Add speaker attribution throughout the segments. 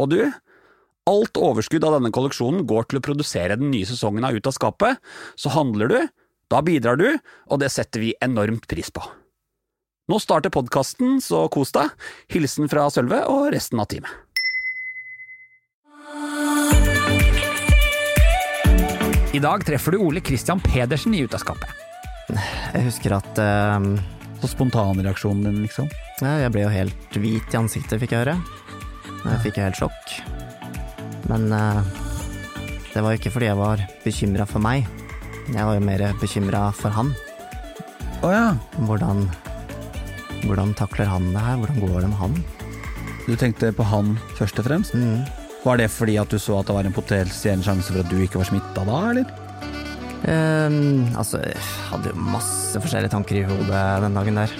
Speaker 1: Og du, alt overskudd av denne kolleksjonen går til å produsere den nye sesongen av Ut av skapet, så handler du, da bidrar du, og det setter vi enormt pris på. Nå starter podkasten, så kos deg. Hilsen fra Sølve og resten av teamet. I dag treffer du Ole Christian Pedersen i Ut av skapet.
Speaker 2: Jeg husker at uh,
Speaker 1: Så spontanreaksjonen din, liksom?
Speaker 2: Jeg ble jo helt hvit i ansiktet, fikk jeg høre. Jeg fikk jo helt sjokk. Men eh, det var ikke fordi jeg var bekymra for meg. Jeg var jo mer bekymra for han.
Speaker 1: Å ja.
Speaker 2: Hvordan, hvordan takler han det her? Hvordan går det med han?
Speaker 1: Du tenkte på han først og fremst?
Speaker 2: Mm.
Speaker 1: Var det fordi at du så at det var en potensiell sjanse for at du ikke var smitta da, eller?
Speaker 2: Um, altså, jeg hadde jo masse forskjellige tanker i hodet den dagen der.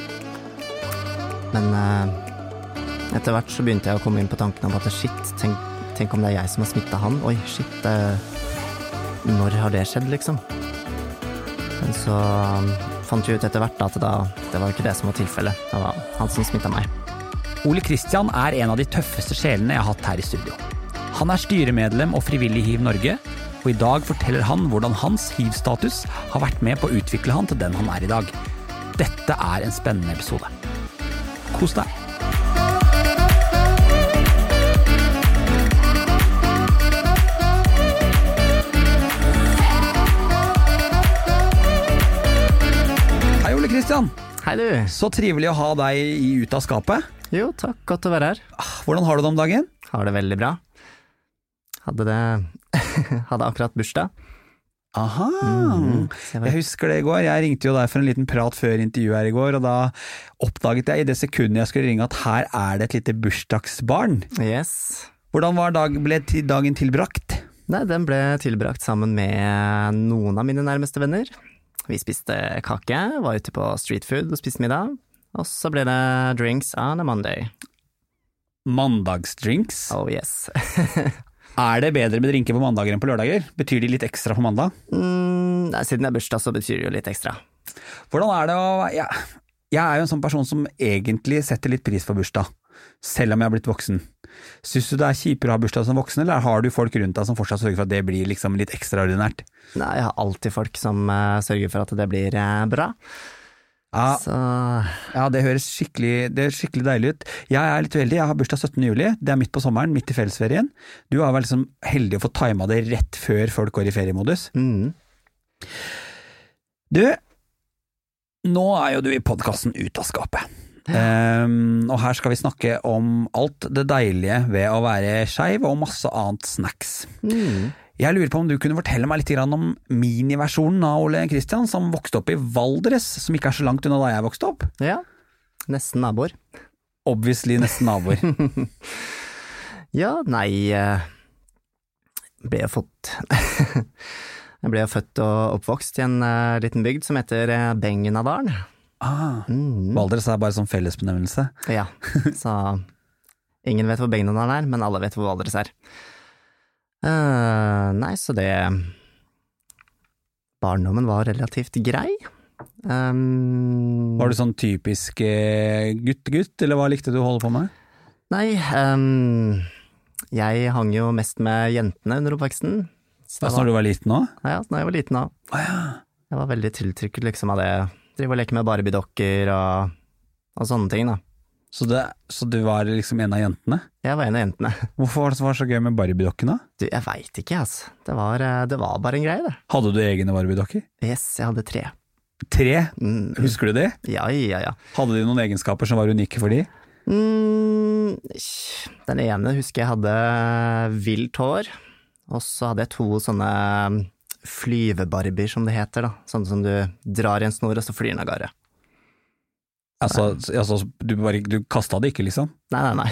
Speaker 2: Men eh, etter hvert så begynte jeg å komme inn på tanken om at shit, tenk, tenk om det er jeg som har smitta han. Oi, shit. eh, når har det skjedd, liksom? Men så um, fant vi ut etter hvert at da, det var ikke det som var tilfellet. Det var han som smitta meg.
Speaker 1: Ole Kristian er en av de tøffeste sjelene jeg har hatt her i studio. Han er styremedlem og frivillig i Hiv Norge, og i dag forteller han hvordan hans hiv-status har vært med på å utvikle han til den han er i dag. Dette er en spennende episode. Kos deg. Hei,
Speaker 2: Hei, du.
Speaker 1: Så trivelig å ha deg i Ut av skapet.
Speaker 2: Jo, takk. Godt å være her.
Speaker 1: Hvordan har du det om dagen?
Speaker 2: Har det veldig bra. Hadde det Hadde akkurat bursdag.
Speaker 1: Aha.
Speaker 2: Mm, jeg
Speaker 1: husker det i går. Jeg ringte jo deg for en liten prat før intervjuet her i går, og da oppdaget jeg i det sekundet jeg skulle ringe at her er det et lite bursdagsbarn.
Speaker 2: Yes.
Speaker 1: Hvordan var dag, ble dagen tilbrakt?
Speaker 2: Nei, den ble tilbrakt sammen med noen av mine nærmeste venner. Vi spiste kake, var ute på street food og spiste middag. Og så ble det drinks on a Monday.
Speaker 1: Mandagsdrinks.
Speaker 2: Oh yes.
Speaker 1: Er det bedre med drinker på mandager enn på lørdager? Betyr de litt ekstra på mandag?
Speaker 2: mm, nei, siden det er bursdag, så betyr det jo litt ekstra.
Speaker 1: Hvordan er det å ja, Jeg er jo en sånn person som egentlig setter litt pris på bursdag, selv om jeg har blitt voksen. Syns du det er kjipere å ha bursdag som voksen, eller har du folk rundt deg som fortsatt sørger for at det blir liksom litt ekstraordinært?
Speaker 2: Nei, jeg har alltid folk som uh, sørger for at det blir uh, bra.
Speaker 1: Ja, Ja, det høres skikkelig, det høres skikkelig deilig ut. Jeg er litt uheldig, jeg har bursdag 17. juli, det er midt på sommeren, midt i fellesferien. Du har vært liksom heldig å få tima det rett før folk går i feriemodus.
Speaker 2: mm,
Speaker 1: Du, nå er jo du i podkasten Ut av skapet. Ehm, og her skal vi snakke om alt det deilige ved å være skeiv, og masse annet snacks.
Speaker 2: mm.
Speaker 1: Jeg lurer på om du kunne fortelle meg litt om miniversjonen av Ole Kristian, som vokste opp i Valdres, som ikke er så langt unna da jeg vokste opp.
Speaker 2: Ja. Nesten naboer.
Speaker 1: Obviously nesten naboer.
Speaker 2: Ja, nei eh, Ble jeg fått Jeg ble født og oppvokst i en eh, liten bygd som heter uh, Bengenadalen.
Speaker 1: Ah,
Speaker 2: Mm.
Speaker 1: Valdres er bare sånn fellesbenevnelse.
Speaker 2: Ja, så ingen vet hvor Bengenadalen er, men alle vet hvor Valdres er. Uh, nei, så det Barndommen var relativt grei. Um,
Speaker 1: Var du sånn typisk eh, gutt-gutt, eller hva likte du å holde på med?
Speaker 2: Nei, um, jeg hang jo mest med jentene under oppveksten. Så det
Speaker 1: var, når du var liten òg?
Speaker 2: ja, da jeg var liten òg.
Speaker 1: Å ja.
Speaker 2: Jeg var veldig tiltrykket liksom av det. Drive og leke med Barbie-dokker og, og sånne ting, da.
Speaker 1: Så, det, så du var liksom en av jentene?
Speaker 2: Jeg var en av jentene.
Speaker 1: Hvorfor var det så- var det så gøy med Barbie-dokkene?
Speaker 2: Du, jeg veit ikke, altså. Det var, eh, det var bare en greie, det.
Speaker 1: Hadde du egne Barbie-dokker?
Speaker 2: Yes, jeg hadde tre.
Speaker 1: Tre?
Speaker 2: Mm,
Speaker 1: Husker du det?
Speaker 2: ja, ja, ja.
Speaker 1: Hadde de noen egenskaper som var unike for de?
Speaker 2: Mm, den ene husker jeg hadde vilt hår, og så hadde jeg to sånne flyvebarbier, som det heter, da. Sånne som du drar i en snor, og så flyr den av gårde.
Speaker 1: Altså, altså du, bare, du kasta det ikke, liksom?
Speaker 2: Nei, nei, nei.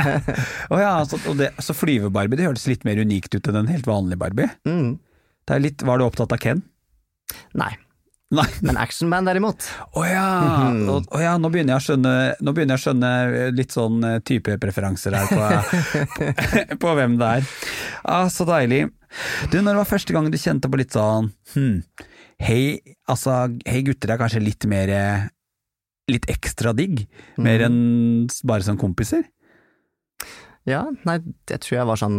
Speaker 1: oh, ja, altså, det, så flyve-Barbie det hørtes litt mer unikt ut enn en helt vanlig Barbie.
Speaker 2: mm.
Speaker 1: Det litt, Var du opptatt av Ken?
Speaker 2: nei.
Speaker 1: Nei.
Speaker 2: Men actionman derimot.
Speaker 1: Å ja. Å å ja, nå begynner jeg å skjønne Nå begynner jeg å skjønne litt sånn eh, typepreferanser her på, på, på hvem det er. Ah, så deilig. Du, når det var første gang du kjente på litt sånn hm, hei, altså, hei gutter er kanskje litt mer eh, Litt ekstra digg, mer enn bare som kompiser?
Speaker 2: Ja, nei, jeg tror jeg var sånn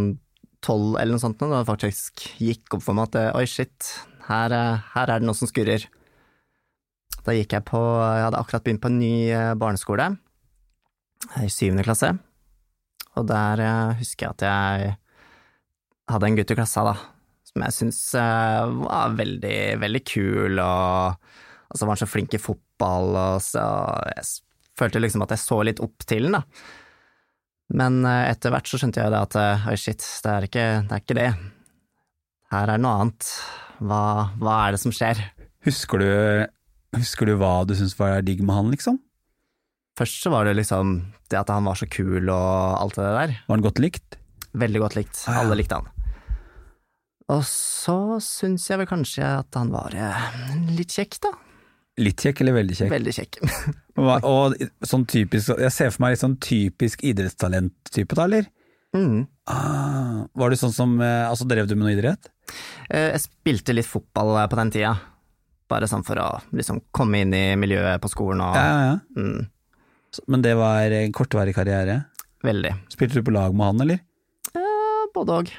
Speaker 2: tolv eller noe sånt da det faktisk gikk opp for meg at oi, shit, her, eh, her er det noe som skurrer. Da gikk jeg på Jeg hadde akkurat begynt på en ny eh, barneskole, i syvende klasse, og der husker jeg at jeg hadde en gutt i klassa, da, som jeg syntes eh, var veldig, veldig kul, og så var han så flink i fotball, og så jeg følte liksom at jeg så litt opp til han, da. Men eh, etter hvert så skjønte jeg det at eh, oi, shit, det er ikke det. Er ikke det. Her er noe annet. Hva, hva er det som skjer?
Speaker 1: Husker du, husker du hva du syntes var digg med han, liksom?
Speaker 2: Først så var det liksom det at han var så kul og alt det der.
Speaker 1: Var han godt likt?
Speaker 2: Veldig godt likt.
Speaker 1: Ah, ja.
Speaker 2: Alle likte han. Og så syns jeg vel kanskje at han var eh, litt kjekk, da.
Speaker 1: Litt kjekk eller veldig kjekk?
Speaker 2: Veldig kjekk.
Speaker 1: Og, og sånn typisk, jeg ser for meg litt sånn typisk idrettstalent-type, da, eller?
Speaker 2: Mm.
Speaker 1: Ah, var du sånn som eh, Altså, drev du med noe idrett?
Speaker 2: Eh, Jeg spilte litt fotball på den tida. Bare sånn for å liksom komme inn i miljøet på skolen og
Speaker 1: Ja, ja, ja.
Speaker 2: mm,
Speaker 1: Men det var en kortvarig karriere.
Speaker 2: Veldig.
Speaker 1: Spilte du på lag med han, eller?
Speaker 2: Eh, Både òg.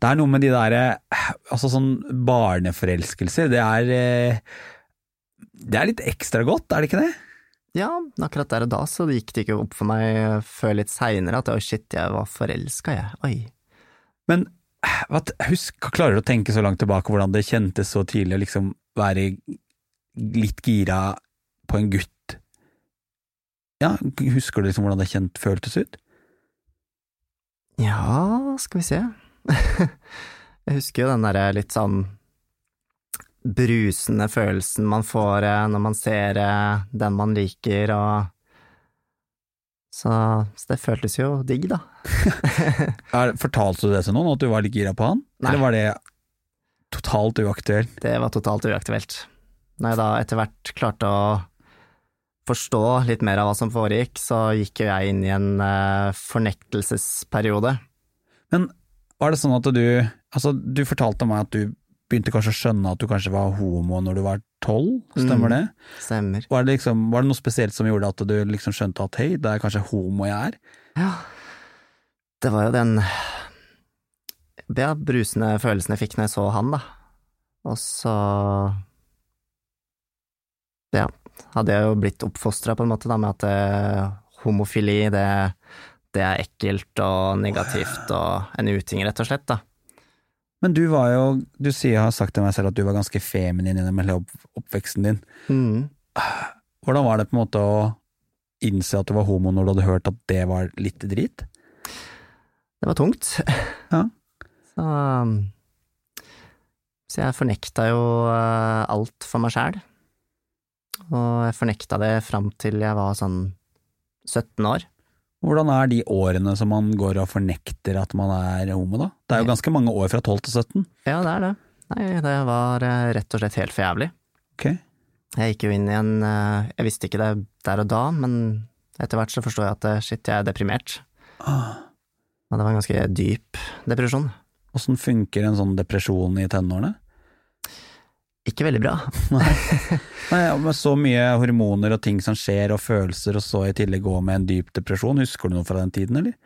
Speaker 1: Det er noe med de der eh, Altså sånn barneforelskelser, det er eh, Det er litt ekstra godt, er det ikke det?
Speaker 2: Ja, akkurat der og da så gikk det ikke opp for meg før litt seinere at oh shit, jeg var forelska, jeg. Oi.
Speaker 1: Men hva, husk, klarer du å tenke så langt tilbake hvordan det kjentes så tidlig å liksom være litt gira på en gutt? Ja, husker du liksom hvordan det kjent, føltes ut?
Speaker 2: Ja, skal vi se. jeg husker jo den derre litt sånn brusende følelsen man får eh, når man ser eh, den man liker, og så, så det føltes jo digg, da.
Speaker 1: Fortalte du det til noen, at du var litt gira på han?
Speaker 2: Nei.
Speaker 1: Eller var det totalt uaktuelt?
Speaker 2: Det var totalt uaktuelt. Når jeg da etter hvert klarte å forstå litt mer av hva som foregikk, så gikk jo jeg inn i en eh, fornektelsesperiode.
Speaker 1: Men var det sånn at du Altså, du fortalte meg at du begynte kanskje å skjønne at du kanskje var homo når du var tolv, stemmer
Speaker 2: Mm.
Speaker 1: det?
Speaker 2: Stemmer.
Speaker 1: Var det, liksom, var det noe spesielt som gjorde at du liksom skjønte at hei, det er kanskje homo jeg er?
Speaker 2: Ja. Det var jo den ja, brusende følelsen jeg fikk når jeg så han, da. Og så ja, hadde jeg jo blitt oppfostra på en måte da, med at eh, homofili, det, det er ekkelt og negativt og en uting, rett og slett, da.
Speaker 1: Men du var jo, du sier, har sagt til meg selv at du var ganske feminin gjennom hele opp, oppveksten din.
Speaker 2: Mm.
Speaker 1: Hvordan var det på en måte å innse at du var homo når du hadde hørt at det var litt drit?
Speaker 2: Det var tungt.
Speaker 1: Ja.
Speaker 2: Så, um, så jeg fornekta jo eh, alt for meg sjæl. Og jeg fornekta det fram til jeg var sånn 17 år.
Speaker 1: Hvordan er de årene som man går og fornekter at man er homo, da? Det er jo ganske mange år fra 12 til 17.
Speaker 2: Ja, det er det. Nei, det var eh, rett og slett helt for jævlig.
Speaker 1: Ok.
Speaker 2: Jeg gikk jo inn i en eh, Jeg visste ikke det der og da, men etter hvert så forstår jeg at eh, shit, jeg er deprimert.
Speaker 1: Ah,
Speaker 2: Og det var en ganske dyp depresjon.
Speaker 1: Åssen funker en sånn depresjon i tenårene?
Speaker 2: Ikke veldig bra.
Speaker 1: Nei, Med så mye hormoner og ting som skjer og følelser, og så i tillegg gå med en dyp depresjon, husker du noe fra den tiden, eller?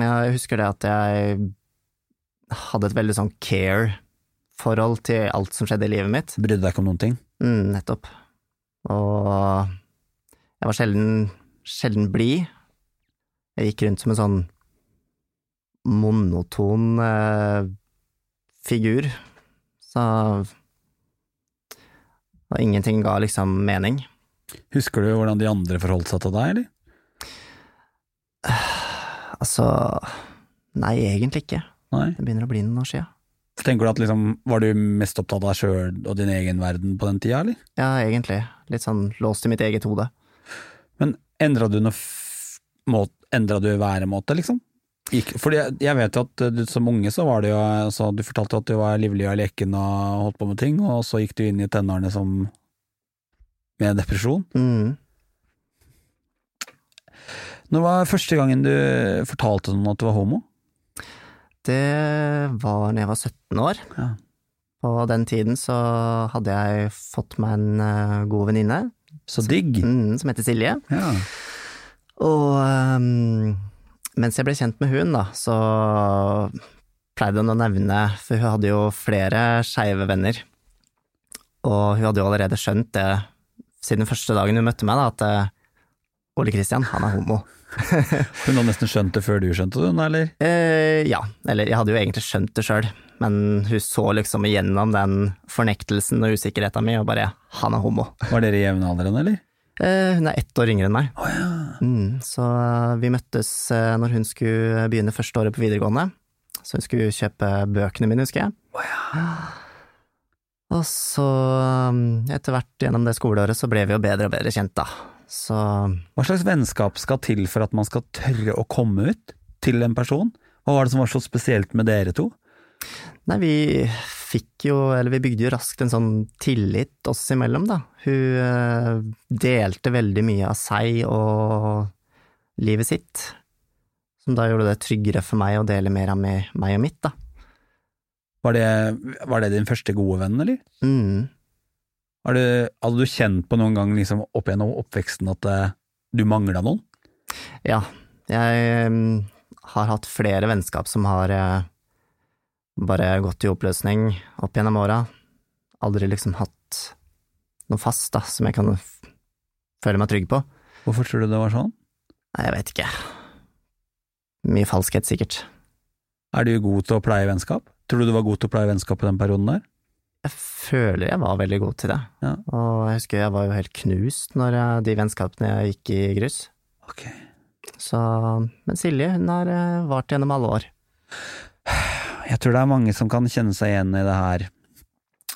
Speaker 2: Ja, jeg husker det at jeg hadde et veldig sånn care-forhold til alt som skjedde i livet mitt.
Speaker 1: Brydde deg ikke om noen ting?
Speaker 2: Mm, nettopp. Og jeg var sjelden, sjelden blid. Jeg gikk rundt som en sånn monoton eh, figur. Så Og ingenting ga liksom mening.
Speaker 1: Husker du hvordan de andre forholdt seg til deg, eller?
Speaker 2: Altså Nei, egentlig ikke.
Speaker 1: Nei.
Speaker 2: Det begynner å bli noen år sia.
Speaker 1: Tenker du at liksom, Var du mest opptatt av deg sjøl og din egen verden på den tida, eller?
Speaker 2: Ja, egentlig. Litt sånn låst i mitt eget hode.
Speaker 1: Men endra du noe Endra du væremåte, liksom? Gikk, fordi jeg, jeg vet jo at du, som unge så var det jo altså, Du fortalte at du var livlig og leken og holdt på med ting, og så gikk du inn i tenårene som med depresjon.
Speaker 2: Mm.
Speaker 1: Når var første gangen du fortalte noen at du var homo?
Speaker 2: Det var når jeg var 17 år.
Speaker 1: Ja.
Speaker 2: På den tiden så hadde jeg fått meg en eh, god venninne
Speaker 1: Så digg.
Speaker 2: mm, som heter Silje.
Speaker 1: Ja.
Speaker 2: Og ehm, mens jeg ble kjent med hun, da, så pleide hun å nevne, for hun hadde jo flere skeive venner, og hun hadde jo allerede skjønt det siden første dagen hun møtte meg, da, at eh, Ole Kristian, han er homo.
Speaker 1: Hun hadde nesten skjønt det før du skjønte det, eller?
Speaker 2: Eh, ja, eller jeg hadde jo egentlig skjønt det sjøl, men hun så liksom igjennom den fornektelsen og usikkerheten min, og bare han er homo.
Speaker 1: Var dere jevnaldrende, eller?
Speaker 2: Eh, hun er ett år yngre enn meg.
Speaker 1: Oh, ja.
Speaker 2: Mm, så vi møttes eh, når hun skulle begynne første året på videregående. Så hun skulle kjøpe bøkene mine, husker jeg.
Speaker 1: Oh, ja.
Speaker 2: Og så, um, etter hvert gjennom det skoleåret, så ble vi jo bedre og bedre kjent, da. Så
Speaker 1: Hva slags vennskap skal til for at man skal tørre å komme ut til en person? Hva var det som var så spesielt med dere to?
Speaker 2: Nei, vi fikk jo, eller vi bygde jo raskt en sånn tillit oss imellom, da. Hun eh, delte veldig mye av seg og livet sitt, som da gjorde det tryggere for meg å dele mer av meg, meg og mitt, da.
Speaker 1: Var det, var det din første gode venn, eller?
Speaker 2: Mm.
Speaker 1: Har du, hadde du kjent på noen gang liksom, opp gjennom oppveksten at eh, du mangla noen?
Speaker 2: Ja, jeg mm, har hatt flere vennskap som har eh, bare gått i oppløsning opp gjennom åra. Aldri liksom hatt noe fast, da, som jeg kan føle meg trygg på.
Speaker 1: Hvorfor tror du det var sånn?
Speaker 2: Nei, jeg vet ikke. Mye falskhet, sikkert.
Speaker 1: Er du god til å pleie vennskap? Tror du du var god til å pleie vennskap på den perioden der?
Speaker 2: Jeg føler jeg var veldig god til det,
Speaker 1: Ja.
Speaker 2: og jeg husker jeg var jo helt knust når jeg, de vennskapene jeg gikk i grus.
Speaker 1: Ok.
Speaker 2: Så, men Silje, hun har eh, vart gjennom alle år.
Speaker 1: Jeg tror det er mange som kan kjenne seg igjen i det her.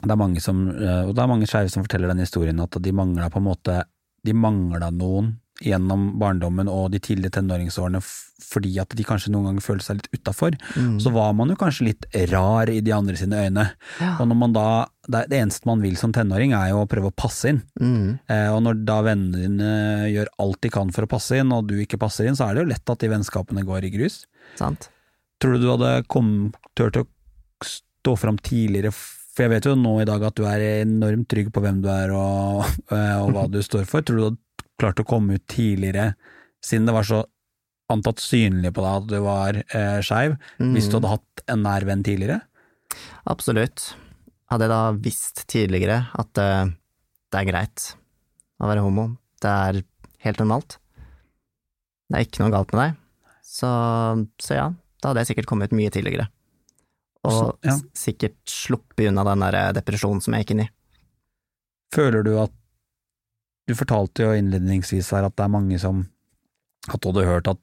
Speaker 1: Det er mange som, eh, og det er mange skeive som forteller den historien at de mangla på en måte De mangla noen gjennom barndommen og de tidlige tenåringsårene fordi at de kanskje noen ganger følte seg litt utafor.
Speaker 2: Mm.
Speaker 1: Så var man jo kanskje litt rar i de andre sine øyne.
Speaker 2: Ja.
Speaker 1: Og når man da, det, eneste man vil som tenåring er jo å prøve å passe inn.
Speaker 2: Mm.
Speaker 1: Eh, og når da vennene dine gjør alt de kan for å passe inn, og du ikke passer inn, så er det jo lett at de vennskapene går i grus.
Speaker 2: Sant?
Speaker 1: Tror du du hadde kom, turt å stå fram tidligere, for jeg vet jo nå i dag at du er enormt trygg på hvem du er og, eh, og hva du står for. Tror du du hadde klart å komme ut tidligere, siden det var så antatt synlig på deg at du var eh, skeiv, hvis du
Speaker 2: Mm.
Speaker 1: hadde hatt en nær venn tidligere?
Speaker 2: Absolutt. Hadde jeg da visst tidligere at eh, det er greit å være homo, det er helt normalt, det er ikke noe galt med deg, så, så ja, da hadde jeg sikkert kommet ut mye tidligere. Og
Speaker 1: Så- ja.
Speaker 2: sikkert sluppet unna den der depresjonen som jeg gikk inn i.
Speaker 1: Føler du at Du fortalte jo innledningsvis her at det er mange som at du hadde hørt at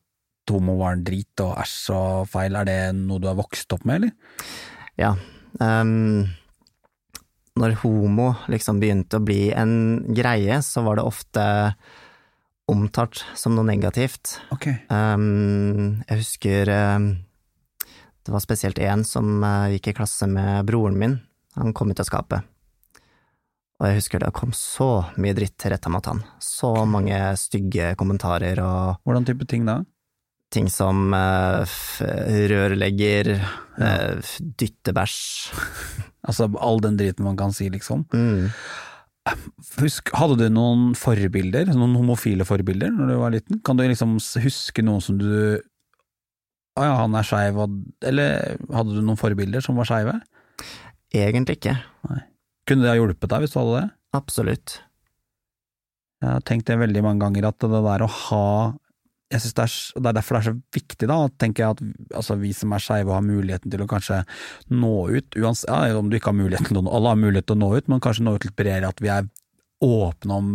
Speaker 1: homo var en drit og æsj og feil. Er det noe du har vokst opp med, eller?
Speaker 2: Ja. Um, når homo liksom begynte å bli en greie, så var det ofte omtalt som noe negativt.
Speaker 1: Ok.
Speaker 2: Um, jeg husker um, det var spesielt én som uh, gikk i klasse med broren min. Han kom ut av skapet. Og jeg husker det kom så mye dritt retta mot han. Så mange stygge kommentarer og
Speaker 1: Hvordan type ting da?
Speaker 2: ting som uh, rørlegger, eh, f- dyttebæsj.
Speaker 1: Altså all den driten man kan si, liksom.
Speaker 2: Mm.
Speaker 1: Husk, hadde du noen forbilder, noen homofile forbilder når du var liten? Kan du liksom huske noen som du Å ja, han er skeiv, eller hadde du noen forbilder som var skeive?
Speaker 2: Egentlig ikke.
Speaker 1: Kunne det ha hjulpet deg hvis du hadde det?
Speaker 2: Absolutt.
Speaker 1: Jeg har tenkt det veldig mange ganger, at det der å ha jeg synes det, er, det er derfor det er så viktig, da, tenker jeg, at altså, vi som er skeive har muligheten til å kanskje nå ut, uansett, ja, om du ikke har muligheten til å nå, alle har mulighet til å nå ut, men kanskje nå ut litt bredere, at vi er åpne om,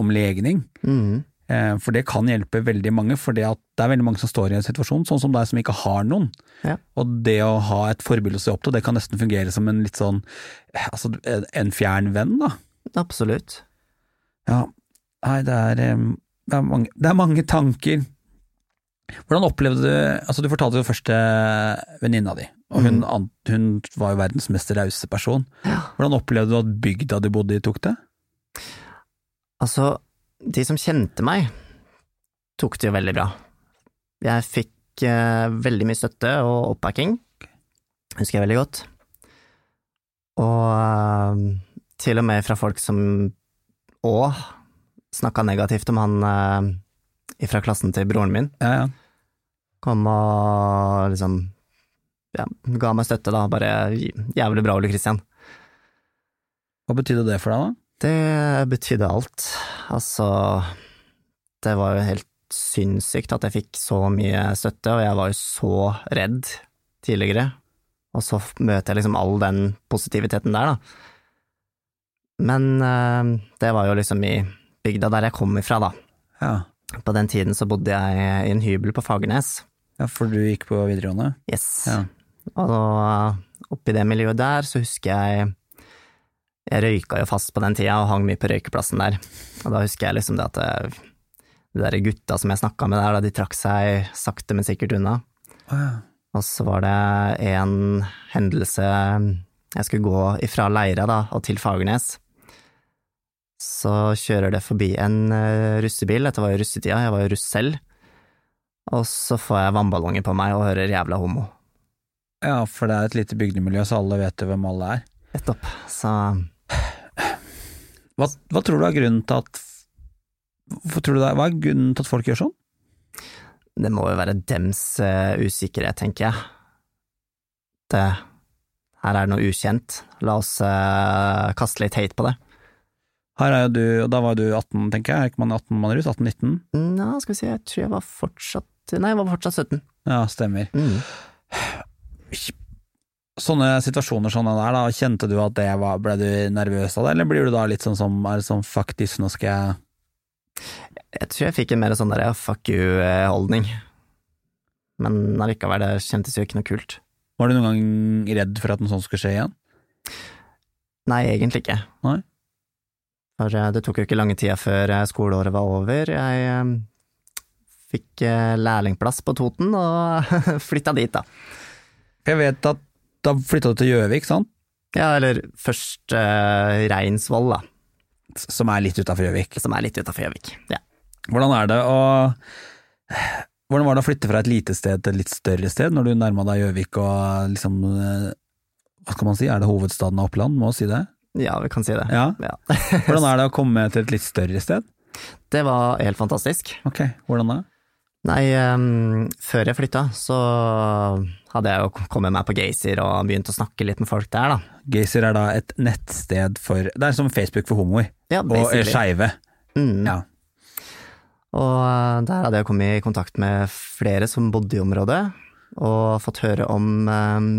Speaker 1: om legning.
Speaker 2: Mm.
Speaker 1: Eh, For det kan hjelpe veldig mange, for det, at det er veldig mange som står i en situasjon, sånn som deg som ikke har noen.
Speaker 2: Ja.
Speaker 1: Og det å ha et forbilde å se opp til, det kan nesten fungere som en litt sånn eh, altså en fjern venn, da.
Speaker 2: Absolutt.
Speaker 1: Ja, nei, det er, eh, det er, mange, det er mange tanker. Hvordan opplevde du Altså, du fortalte jo først til venninna di, og hun, mm. hun var jo verdens mest rause person.
Speaker 2: Ja.
Speaker 1: Hvordan opplevde du at bygda du bodde i, tok det?
Speaker 2: Altså, de som kjente meg, tok det jo veldig bra. Jeg fikk eh, veldig mye støtte og oppbacking, husker jeg veldig godt. Og eh, til og med fra folk som òg snakka negativt om han eh, fra klassen til broren min,
Speaker 1: Ja, ja.
Speaker 2: kom og liksom ja, ga meg støtte, da. Bare jævlig bra, Ole Kristian.
Speaker 1: Hva betydde det for deg, da?
Speaker 2: Det betydde alt. Altså, det var jo helt sinnssykt at jeg fikk så mye støtte, og jeg var jo så redd tidligere. Og så møter jeg liksom all den positiviteten der, da. Men eh, det var jo liksom i bygda der jeg kom ifra, da.
Speaker 1: Ja.
Speaker 2: På den tiden så bodde jeg i en hybel på Fagernes.
Speaker 1: ja, for du gikk på videregående?
Speaker 2: Yes.
Speaker 1: Ja.
Speaker 2: Og oppi det miljøet der så husker jeg Jeg røyka jo fast på den tida og hang mye på røykeplassen der. Og da husker jeg liksom det at de der gutta som jeg snakka med der, da de trakk seg sakte, men sikkert unna.
Speaker 1: Ja.
Speaker 2: Og så var det en hendelse Jeg skulle gå ifra Leira da, og til Fagernes. Så kjører det forbi en eh, russebil, dette var jo russetida, jeg var jo russ selv. Og så får jeg vannballonger på meg og hører jævla homo.
Speaker 1: ja, for det er et lite bygdemiljø, så alle vet jo hvem alle er.
Speaker 2: Nettopp. Så
Speaker 1: Hva, hva tror du er grunnen til at hva, tror du det er, hva er grunnen til at folk gjør sånn?
Speaker 2: det må jo være dems uh, usikkerhet, tenker jeg. Det Her er det noe ukjent. La oss uh, kaste litt hate på det.
Speaker 1: Her er jo du, og da var du 18, tenker jeg, er ikke man 18 man er russ? 18-19?
Speaker 2: Nja, skal vi si, jeg tror jeg var fortsatt Nei, jeg var fortsatt 17.
Speaker 1: Ja, stemmer.
Speaker 2: Mm.
Speaker 1: Sånne situasjoner sånn der, da, kjente du at det var, ble du nervøs av det, eller blir du da litt sånn som, er sånn faktisk, nå skal jeg
Speaker 2: Jeg tror jeg fikk en mer sånn der fuck you-holdning. Men allikevel, det kjentes jo ikke noe kult.
Speaker 1: Var du noen gang redd for at noe sånt skulle skje igjen?
Speaker 2: Nei, egentlig ikke.
Speaker 1: Nei?
Speaker 2: For eh, det tok jo ikke lange tida før eh, skoleåret var over. Jeg eh, fikk lærlingplass på Toten og flytta dit, da.
Speaker 1: Jeg vet at da flytta du til Gjøvik, sant?
Speaker 2: Ja, eller først eh, Reinsvoll, da,
Speaker 1: Som er litt utafor Gjøvik.
Speaker 2: som er litt utafor Gjøvik. Ja.
Speaker 1: Hvordan er det å Hvordan var det å flytte fra et lite sted til et litt større sted, når du nærma deg Gjøvik og liksom eh, Hva skal man si, er det hovedstaden av Oppland, må si det?
Speaker 2: ja, vi kan si det.
Speaker 1: Ja.
Speaker 2: Ja.
Speaker 1: Hvordan er det å komme til et litt større sted?
Speaker 2: Det var helt fantastisk.
Speaker 1: Ok, hvordan da?
Speaker 2: Nei, um, før jeg flytta, så hadde jeg jo kommet meg på Gaysir og begynt å snakke litt med folk der, da.
Speaker 1: Gaysir er da et nettsted for Det er som Facebook for homoer,
Speaker 2: Ja,
Speaker 1: og skeive.
Speaker 2: Mm.
Speaker 1: Ja.
Speaker 2: Og eh, der hadde jeg kommet i kontakt med flere som bodde i området, og fått høre om um,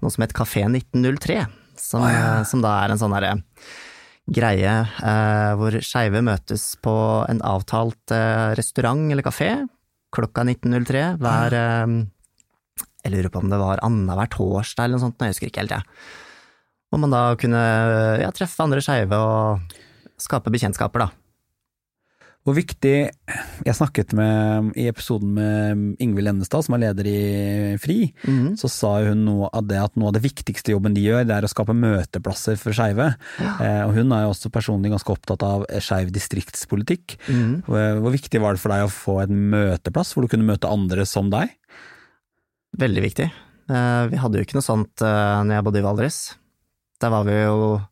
Speaker 2: noe som het Kafé 1903, som,
Speaker 1: oh, ja.
Speaker 2: som da er en sånn derre greie eh, hvor skeive møtes på en avtalt eh, restaurant eller kafé klokka 19.03 hver eh, Jeg lurer på om det var annenhver torsdag eller noe sånt, jeg husker ikke helt, jeg. Hvor man da kunne ja, treffe andre skeive og skape bekjentskaper, da.
Speaker 1: Hvor viktig Jeg snakket med, i episoden med Ingvild Lennestad, som er leder i FRI,
Speaker 2: Mm.
Speaker 1: så sa hun noe av det at noe av det viktigste jobben de gjør, det er å skape møteplasser for skeive. Eh, og hun er jo også personlig ganske opptatt av skeiv distriktspolitikk.
Speaker 2: Mm.
Speaker 1: Hvor, viktig var det for deg å få en møteplass hvor du kunne møte andre som deg?
Speaker 2: Veldig viktig. Eh, Vi hadde jo ikke noe sånt eh, når jeg bodde i Valdres. Der var vi jo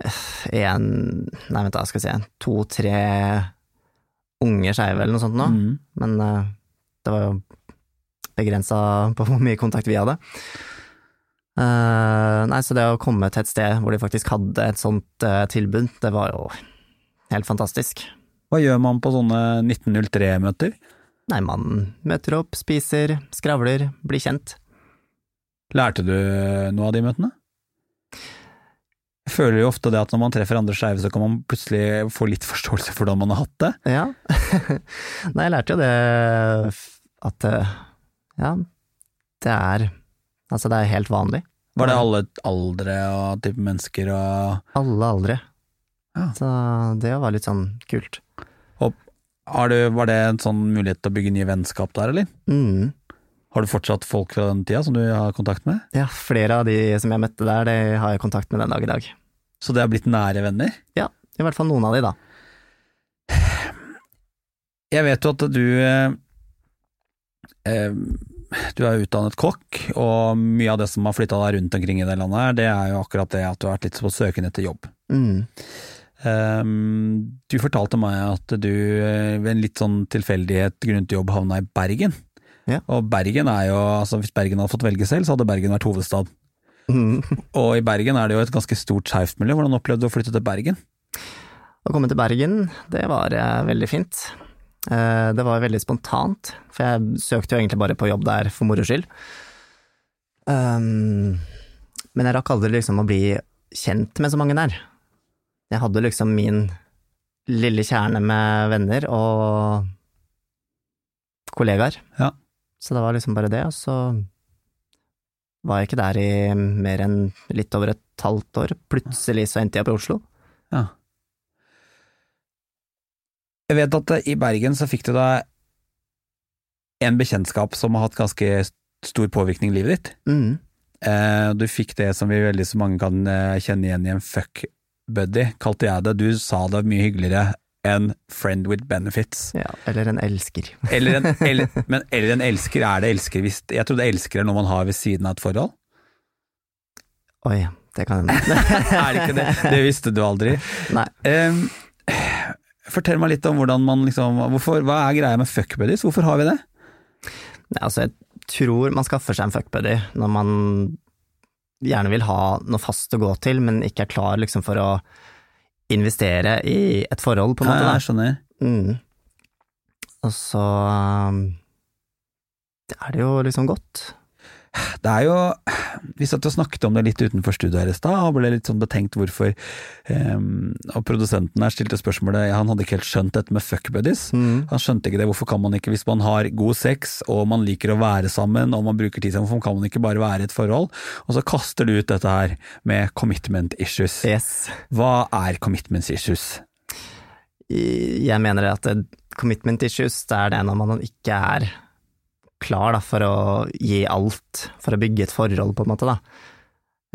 Speaker 2: en Nei, vent da, skal vi se, to-tre unge skeive eller noe sånt nå.
Speaker 1: Mm.
Speaker 2: Men eh, det var jo begrensa på hvor mye kontakt vi hadde. Uh, nei, så det å komme til et sted hvor de faktisk hadde et sånt uh, tilbud, det var jo helt fantastisk.
Speaker 1: Hva gjør man på sånne 1903-møter?
Speaker 2: Nei, man møter opp, spiser, skravler, blir kjent.
Speaker 1: Lærte du noe av de møtene? Jeg føler jo ofte det at når man treffer andre skeive, så kan man plutselig få litt forståelse for hvordan man har hatt det.
Speaker 2: Ja. Nei, jeg lærte jo det at eh, ja, det er Altså, det er helt vanlig.
Speaker 1: Var det alle aldre og type mennesker og
Speaker 2: Alle aldre.
Speaker 1: Ja.
Speaker 2: Så det var litt sånn kult.
Speaker 1: har du, Var det en sånn mulighet til å bygge nye vennskap der, eller?
Speaker 2: Mm.
Speaker 1: Har du fortsatt folk fra den tida som du har kontakt med?
Speaker 2: Ja, flere av de som jeg møtte der, det har jeg kontakt med den dag i dag.
Speaker 1: Så det har blitt nære venner?
Speaker 2: Ja, i hvert fall noen av de, da.
Speaker 1: Jeg vet jo at du eh, eh, Du er utdannet kokk, og mye av det som har flytta deg rundt omkring i det landet, her, det er jo akkurat det at du har vært litt på søken etter jobb.
Speaker 2: Mm.
Speaker 1: Um, du fortalte meg at du eh, ved en litt sånn tilfeldighet grunnet jobb havna i Bergen.
Speaker 2: Ja.
Speaker 1: Og Bergen er jo, altså hvis Bergen hadde fått velge selv, så hadde Bergen vært hovedstad.
Speaker 2: Mm.
Speaker 1: Og i Bergen er det jo et ganske stort skeivt miljø. Hvordan opplevde du å flytte til Bergen?
Speaker 2: Å komme til Bergen, det var eh, veldig fint. Eh, det var veldig spontant, for jeg søkte jo egentlig bare på jobb der for moro skyld. Um, men jeg rakk aldri liksom å bli kjent med så mange der. Jeg hadde liksom min lille kjerne med venner og kollegaer.
Speaker 1: Ja.
Speaker 2: Så det var liksom bare det, og så var jeg ikke der i mer enn litt over et halvt år. Plutselig så endte jeg på Oslo.
Speaker 1: Ja. Jeg vet at eh, i Bergen så fikk du deg en bekjentskap som har hatt ganske stor påvirkning i livet ditt.
Speaker 2: Mm.
Speaker 1: Eh, du fikk det som vi veldig så mange kan eh, kjenne igjen i en fuck buddy, kalte jeg det. Du sa det mye hyggeligere enn friend with benefits.
Speaker 2: Ja, eller en elsker.
Speaker 1: Eller en, eller, men, eller en elsker, er det elsker hvis Jeg trodde elsker er noe man har ved siden av et forhold.
Speaker 2: Oi, det kan hende.
Speaker 1: er det ikke det? Det visste du aldri.
Speaker 2: Nei.
Speaker 1: Um, fortell meg litt om hvordan man liksom hvorfor, Hva er greia med fuckbuddies. Hvorfor har vi det?
Speaker 2: Nei, altså, jeg tror man skaffer seg en fuckbuddy når man gjerne vil ha noe fast å gå til, men ikke er klar liksom for å investere i et forhold, på en måte.
Speaker 1: Ja, jeg skjønner.
Speaker 2: Mm. Og så um, er det jo liksom godt.
Speaker 1: Det er jo Vi satt og snakket om det litt utenfor studioet her i stad, og ble litt sånn betenkt hvorfor um, Og produsenten her stilte spørsmålet Han hadde ikke helt skjønt dette med fuck buddies.
Speaker 2: Mm.
Speaker 1: Han skjønte ikke det. Hvorfor kan man ikke, hvis man har god sex og man liker å være sammen og man bruker tid sammen, hvorfor kan man ikke bare være i et forhold? Og så kaster du ut dette her med commitment issues.
Speaker 2: Yes.
Speaker 1: Hva er commitment issues?
Speaker 2: Jeg mener at commitment issues, det er det når man ikke er klar da, for å gi alt, for å bygge et forhold, på en måte, da.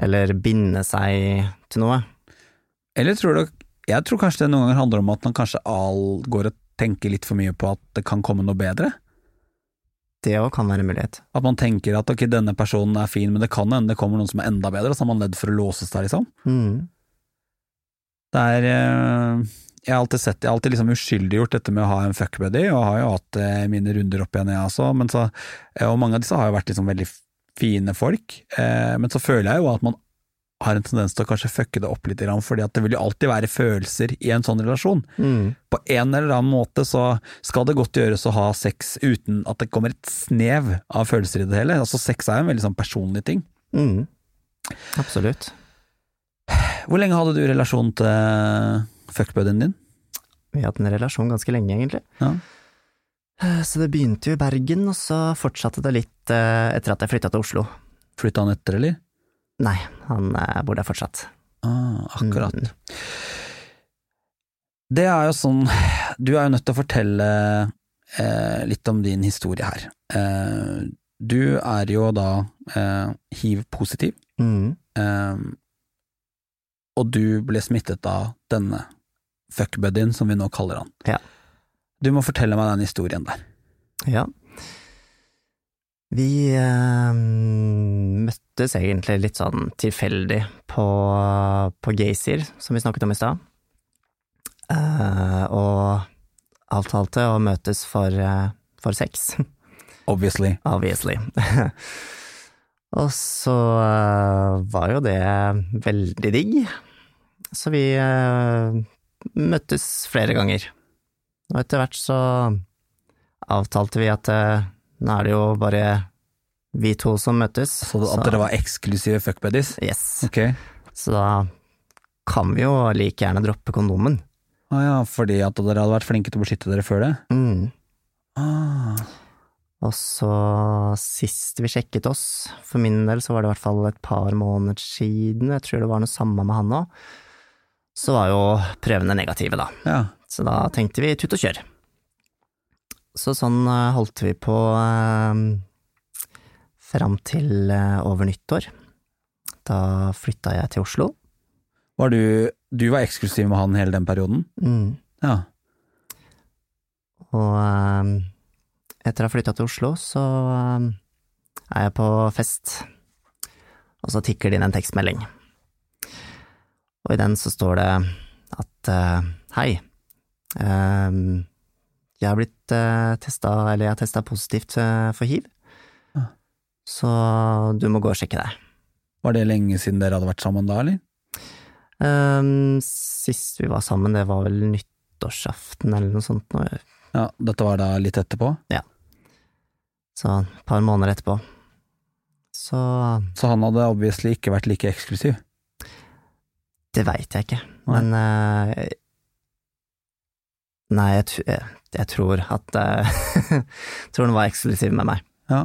Speaker 2: Eller binde seg til noe.
Speaker 1: Eller tror du Jeg tror kanskje det noen ganger handler om at man kanskje all går og tenker litt for mye på at det kan komme noe bedre.
Speaker 2: Det òg kan være en mulighet.
Speaker 1: At man tenker at ok, denne personen er fin, men det kan hende det kommer noen som er enda bedre, og så er man ledd for å låses der, liksom.
Speaker 2: Mm.
Speaker 1: Det er eh, Jeg har alltid sett Jeg har alltid liksom uskyldiggjort dette med å ha en fuckbuddy, og har jo hatt eh, mine runder opp igjen, jeg også, men så eh, Og mange av disse har jo vært liksom veldig fine folk, eh, men så føler jeg jo at man har en tendens til å kanskje fucke det opp litt, fordi at det vil jo alltid være følelser i en sånn relasjon.
Speaker 2: Mm.
Speaker 1: På en eller annen måte så skal det godt gjøres å ha sex uten at det kommer et snev av følelser i det hele. Altså Sex er jo en veldig sånn personlig ting.
Speaker 2: Mm. Absolutt.
Speaker 1: Hvor lenge hadde du relasjon til fuckbuddyen din?
Speaker 2: Vi har hatt en relasjon ganske lenge, egentlig.
Speaker 1: Ja.
Speaker 2: Eh, Så det begynte jo i Bergen, og så fortsatte det litt eh, etter at jeg flytta til Oslo.
Speaker 1: Flytta han etter, eller?
Speaker 2: Nei, han eh, bor der fortsatt.
Speaker 1: Ah, akkurat.
Speaker 2: Mm.
Speaker 1: Det er jo sånn Du er jo nødt til å fortelle eh, litt om din historie her. Eh, du er jo da eh, hiv-positiv,
Speaker 2: Mm.
Speaker 1: og du ble smittet av denne fuckbuddyen, som vi nå kaller han.
Speaker 2: Ja.
Speaker 1: Du må fortelle meg den historien der.
Speaker 2: Ja. Vi eh, møttes egentlig litt sånn tilfeldig på, på Gaysir, som vi snakket om i stad. Eh, og avtalte å møtes for, eh, for sex,
Speaker 1: Obviously.
Speaker 2: obviously. og så eh, var jo det veldig digg, så vi eh, møttes flere ganger. Og etter hvert så avtalte vi at eh, nå er det jo bare vi to som møtes.
Speaker 1: Så at dere var eksklusive fuckbuddies?
Speaker 2: Yes.
Speaker 1: Okay.
Speaker 2: Så da kan vi jo like gjerne droppe kondomen.
Speaker 1: Å ja, fordi at dere hadde vært flinke til å beskytte dere før det?
Speaker 2: Mm.
Speaker 1: Ah.
Speaker 2: Og så sist vi sjekket oss, for min del så var det i hvert fall et par måneder siden, jeg tror det var noe samme med han òg, så var jo prøvene negative, da.
Speaker 1: Ja.
Speaker 2: Så da tenkte vi tut og kjør. Så sånn eh, holdt vi på eh, fram til eh, over nyttår. Da flytta jeg til Oslo.
Speaker 1: Var du, du var eksklusiv med han hele den perioden?
Speaker 2: Mm.
Speaker 1: Ja.
Speaker 2: Og eh, etter å ha flytta til Oslo, så eh, er jeg på fest, og så tikker det inn en tekstmelding. Og i den så står det at eh, hei, eh, jeg har blitt uh, testa, eller jeg har testa positivt eh, for hiv,
Speaker 1: Ja.
Speaker 2: så du må gå og sjekke deg.
Speaker 1: Var det lenge siden dere hadde vært sammen da, eller?
Speaker 2: Um, sist vi var sammen, det var vel nyttårsaften eller noe sånt,
Speaker 1: Ja, dette var da litt etterpå? Ja.
Speaker 2: så et par måneder etterpå. Så
Speaker 1: Så han hadde obviously ikke vært like eksklusiv?
Speaker 2: Det veit jeg ikke,
Speaker 1: Nei.
Speaker 2: men uh, Nei, jeg, jeg, jeg tror at uh, Tror den var eksklusiv med meg.
Speaker 1: Ja.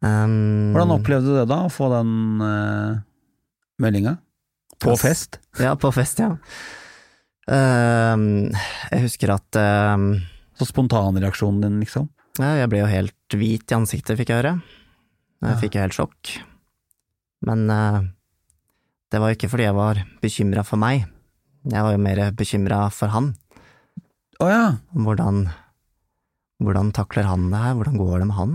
Speaker 2: Um,
Speaker 1: Hvordan opplevde du det da, å få den uh, meldinga? På
Speaker 2: Ass.
Speaker 1: fest?
Speaker 2: Ja, på fest, ja. Uh, jeg husker at uh,
Speaker 1: Så spontanreaksjonen din, liksom?
Speaker 2: ja, Jeg ble jo helt hvit i ansiktet, fikk jeg høre. Jeg
Speaker 1: Ja.
Speaker 2: fikk jo helt sjokk. Men eh, det var jo ikke fordi jeg var bekymra for meg. Jeg var jo mer bekymra for han.
Speaker 1: Å ja!
Speaker 2: Hvordan, hvordan takler han det her? Hvordan går det med han?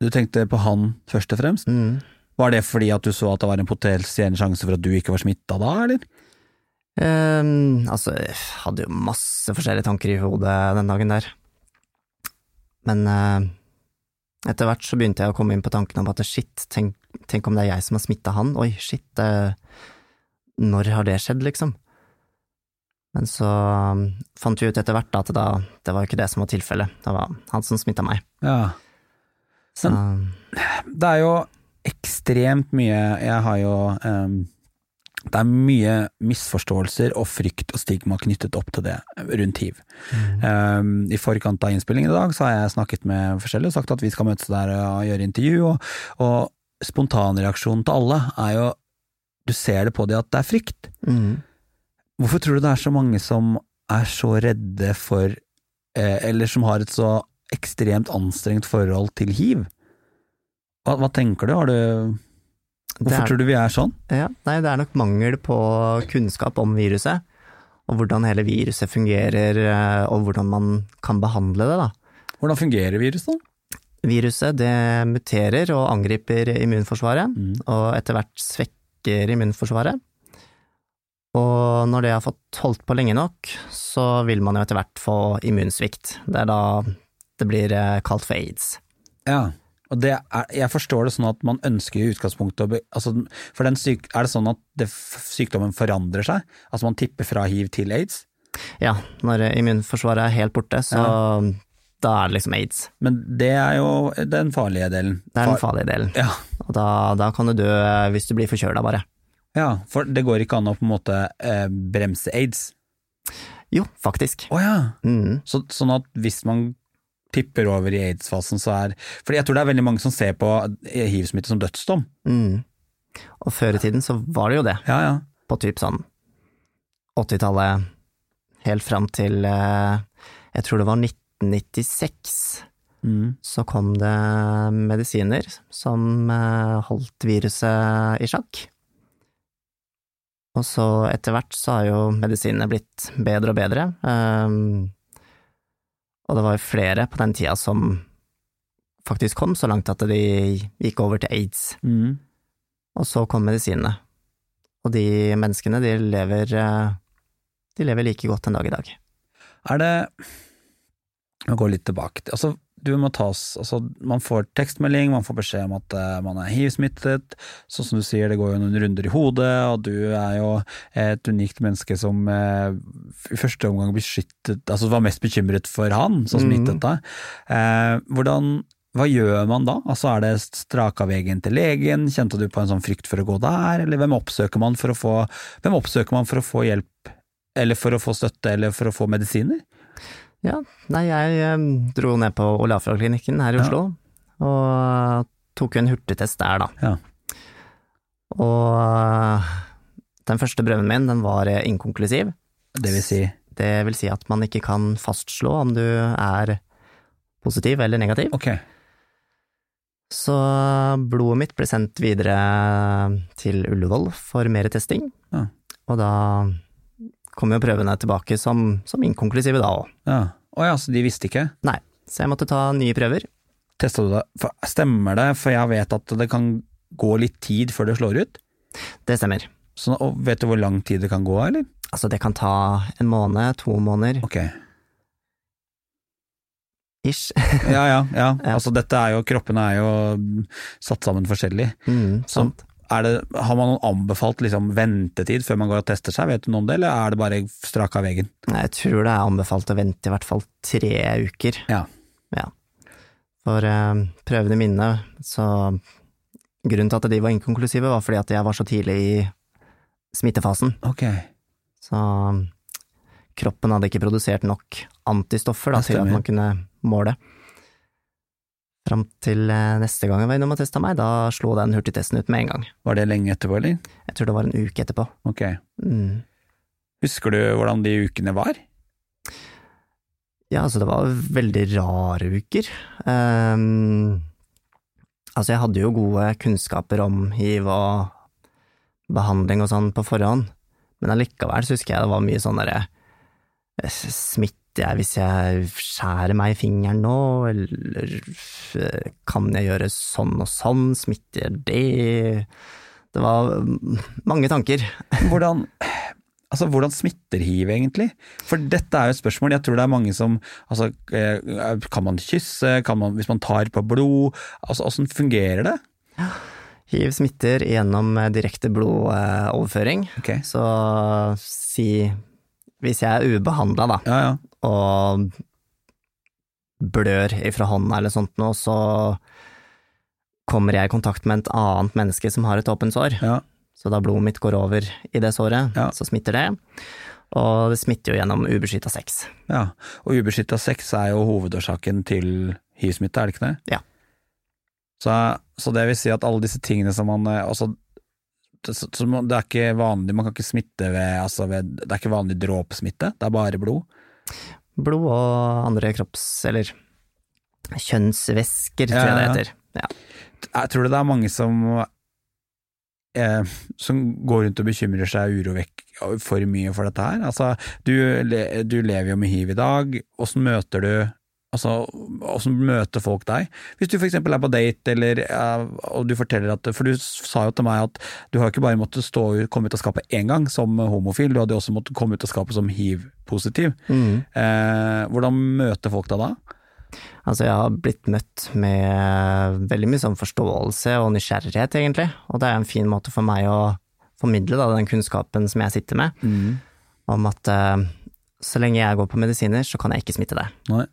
Speaker 1: Du tenkte på han først og fremst?
Speaker 2: Mm.
Speaker 1: Var det fordi at du så at det var en potensiell sjanse for at du ikke var smitta da, eller?
Speaker 2: Um, altså, jeg hadde jo masse forskjellige tanker i hodet den dagen der. Men uh, etter hvert så begynte jeg å komme inn på tanken om at shit, tenk, tenk om det er jeg som har smitta han, oi, shit, eh, når har det skjedd, liksom? Men så um, fant vi ut etter hvert da, at da, det var jo ikke det som var tilfellet, det var han som smitta meg.
Speaker 1: Ja.
Speaker 2: Så,
Speaker 1: Det er jo ekstremt mye Jeg har jo um, Det er mye misforståelser og frykt og stigma knyttet opp til det rundt hiv. Um, I forkant av innspillingen i dag så har jeg snakket med forskjellige og sagt at vi skal møtes der og gjøre intervju, og, og spontanreaksjonen til alle er jo Du ser det på dem at det er frykt.
Speaker 2: mm.
Speaker 1: Hvorfor tror du det er så mange som er så redde for eh, Eller som har et så ekstremt anstrengt forhold til hiv? Hva, hva tenker du? Har du Hvorfor
Speaker 2: er-
Speaker 1: tror du vi er sånn?
Speaker 2: Ja, nei, det er nok mangel på kunnskap om viruset, og hvordan hele viruset fungerer, eh, og hvordan man kan behandle det, da.
Speaker 1: Hvordan fungerer viruset?
Speaker 2: Viruset det muterer og angriper immunforsvaret,
Speaker 1: Mm.
Speaker 2: og etter hvert svekker immunforsvaret. Og når det har fått holdt på lenge nok, så vil man jo etter hvert få immunsvikt. Det er da det blir eh, kalt for aids.
Speaker 1: Ja, og det er, jeg forstår det sånn at man ønsker i utgangspunktet å altså, For den syk, er det sånn at det, sykdommen forandrer seg? Altså man tipper fra hiv til aids?
Speaker 2: Ja, når immunforsvaret er helt borte, så da er det liksom aids.
Speaker 1: Men det er jo den farlige delen.
Speaker 2: Det er den farlige delen.
Speaker 1: Ja,
Speaker 2: Og da, da kan du dø eh, hvis du blir forkjøla, bare.
Speaker 1: ja, for det går ikke an å på en måte eh, bremse aids.
Speaker 2: Jo, faktisk.
Speaker 1: Å ja.
Speaker 2: Mm.
Speaker 1: Så, sånn at hvis man tipper over i aids-fasen, så er Fordi jeg tror det er veldig mange som ser på hiv-smitte som dødsdom.
Speaker 2: Mm. Og før i tiden så var det jo det,
Speaker 1: Ja, ja.
Speaker 2: på typ sånn 80-tallet, helt fram til eh, jeg tror det var 1996,
Speaker 1: Mm.
Speaker 2: så kom det medisiner som eh, holdt viruset i sjakk. Og så etter hvert så har jo medisinene blitt bedre og bedre. Um, og det var jo flere på den tida som faktisk kom så langt at de gikk over til aids.
Speaker 1: Mm.
Speaker 2: Og så kom medisinene. Og de menneskene, de lever eh, De lever like godt en dag i dag.
Speaker 1: Er det Jeg går litt tilbake til Altså, tas Altså, man får tekstmelding, man får beskjed om at uh, man er hiv-smittet. Sånn som du sier, det går jo noen runder i hodet, og du er jo et unikt menneske som uh, i første omgang beskyttet Altså var mest bekymret for han som
Speaker 2: Mhm.
Speaker 1: smittet deg. Uh, hvordan hva gjør man da? Altså Er det straka veien til legen, kjente du på en sånn frykt for å gå der, eller hvem oppsøker man for å få, for å få hjelp, eller for å få støtte, eller for å få medisiner?
Speaker 2: Ja, nei, jeg eh, dro ned på Olafia-klinikken her i
Speaker 1: Ja.
Speaker 2: Oslo, og tok en hurtigtest der, da.
Speaker 1: Ja.
Speaker 2: Og eh, den første prøven min, den var eh, inkonklusiv.
Speaker 1: Det vil si
Speaker 2: Det vil si at man ikke kan fastslå om du er positiv eller negativ.
Speaker 1: Ok,
Speaker 2: Så blodet mitt ble sendt videre til Ullevål for mer testing,
Speaker 1: Ja.
Speaker 2: og da kom jo prøvene tilbake som, som inkonklusive da òg.
Speaker 1: ja. Å ja, så de visste ikke?
Speaker 2: Nei, så jeg måtte ta nye prøver.
Speaker 1: Testa du det? For, stemmer det, for jeg vet at det kan gå litt tid før det slår ut?
Speaker 2: Det stemmer.
Speaker 1: Så, og vet du hvor lang tid det kan gå, eller?
Speaker 2: Altså, det kan ta en måned, to måneder,
Speaker 1: Ok,
Speaker 2: ish.
Speaker 1: ja ja, ja. Altså dette er jo, kroppene er jo satt sammen forskjellig.
Speaker 2: Mm, sant.
Speaker 1: er det, har man noen anbefalt liksom ventetid før man går og tester seg, vet du noe om det, eller er det bare strak av veggen?
Speaker 2: Jeg tror det er anbefalt å vente i hvert fall tre uker.
Speaker 1: Ja.
Speaker 2: Ja. For eh, prøvene mine, så Grunnen til at de var inkonklusive, var fordi at jeg var så tidlig i smittefasen.
Speaker 1: Ok,
Speaker 2: Så kroppen hadde ikke produsert nok antistoffer da, til at man kunne måle. Fram til eh, neste gang jeg var innom og testa meg, da slo den hurtigtesten ut med en gang.
Speaker 1: var det lenge etterpå, eller?
Speaker 2: Jeg tror det var en uke etterpå.
Speaker 1: Ok.
Speaker 2: Mm.
Speaker 1: Husker du hvordan de ukene var?
Speaker 2: Ja, altså det var veldig rare uker. Um, altså jeg hadde jo gode kunnskaper om hiv og behandling og sånn på forhånd, men allikevel så husker jeg det var mye sånn derre eh, Smitter jeg hvis jeg skjærer meg i fingeren nå, eller eh, kan jeg gjøre sånn og sånn, smitter det Det var mm, mange tanker.
Speaker 1: Hvordan, altså, hvordan smitter hiv egentlig? For dette er jo et spørsmål, jeg tror det er mange som altså, eh, Kan man kysse, kan man, hvis man tar på blod, altså åssen fungerer det?
Speaker 2: Hiv smitter gjennom eh, direkte blodoverføring.
Speaker 1: Okay.
Speaker 2: Så si hvis jeg er ubehandla, da,
Speaker 1: ja ja.
Speaker 2: Og blør ifra hånda eller sånt noe, så kommer jeg i kontakt med et annet menneske som har et åpent sår.
Speaker 1: ja.
Speaker 2: Så da blodet mitt går over i det såret,
Speaker 1: Ja.
Speaker 2: så smitter det. Og det smitter jo gjennom ubeskytta sex.
Speaker 1: Ja, og ubeskytta sex er jo hovedårsaken til hiv-smitte, er det ikke det?
Speaker 2: Ja.
Speaker 1: Så, så det vil si at alle disse tingene som man eh, altså, det, det er ikke vanlig, man kan ikke smitte ved, altså ved Det er ikke vanlig dråpesmitte, det er bare blod.
Speaker 2: Blod og andre kropps... eller kjønnsvæsker, tror jeg det heter. Ja.
Speaker 1: Jeg tror det er mange som eh, som går rundt og bekymrer seg urovekk for mye for dette her. Altså, du, du lever jo med hiv i dag, åssen møter du Altså, åssen møter folk deg? Hvis du eksempel er på date, eller, og du forteller at For du sa jo til meg at du har ikke bare måttet stå, komme ut av skapet én gang som homofil, du hadde også måttet komme ut av skapet som hiv-positiv.
Speaker 2: Mm.
Speaker 1: Eh, hvordan møter folk deg da?
Speaker 2: Altså, jeg har blitt møtt med veldig mye sånn forståelse og nysgjerrighet, egentlig, og det er en fin måte for meg å formidle da, den kunnskapen som jeg sitter med, om at eh, så lenge jeg går på medisiner, så kan jeg ikke smitte deg,
Speaker 1: Nei.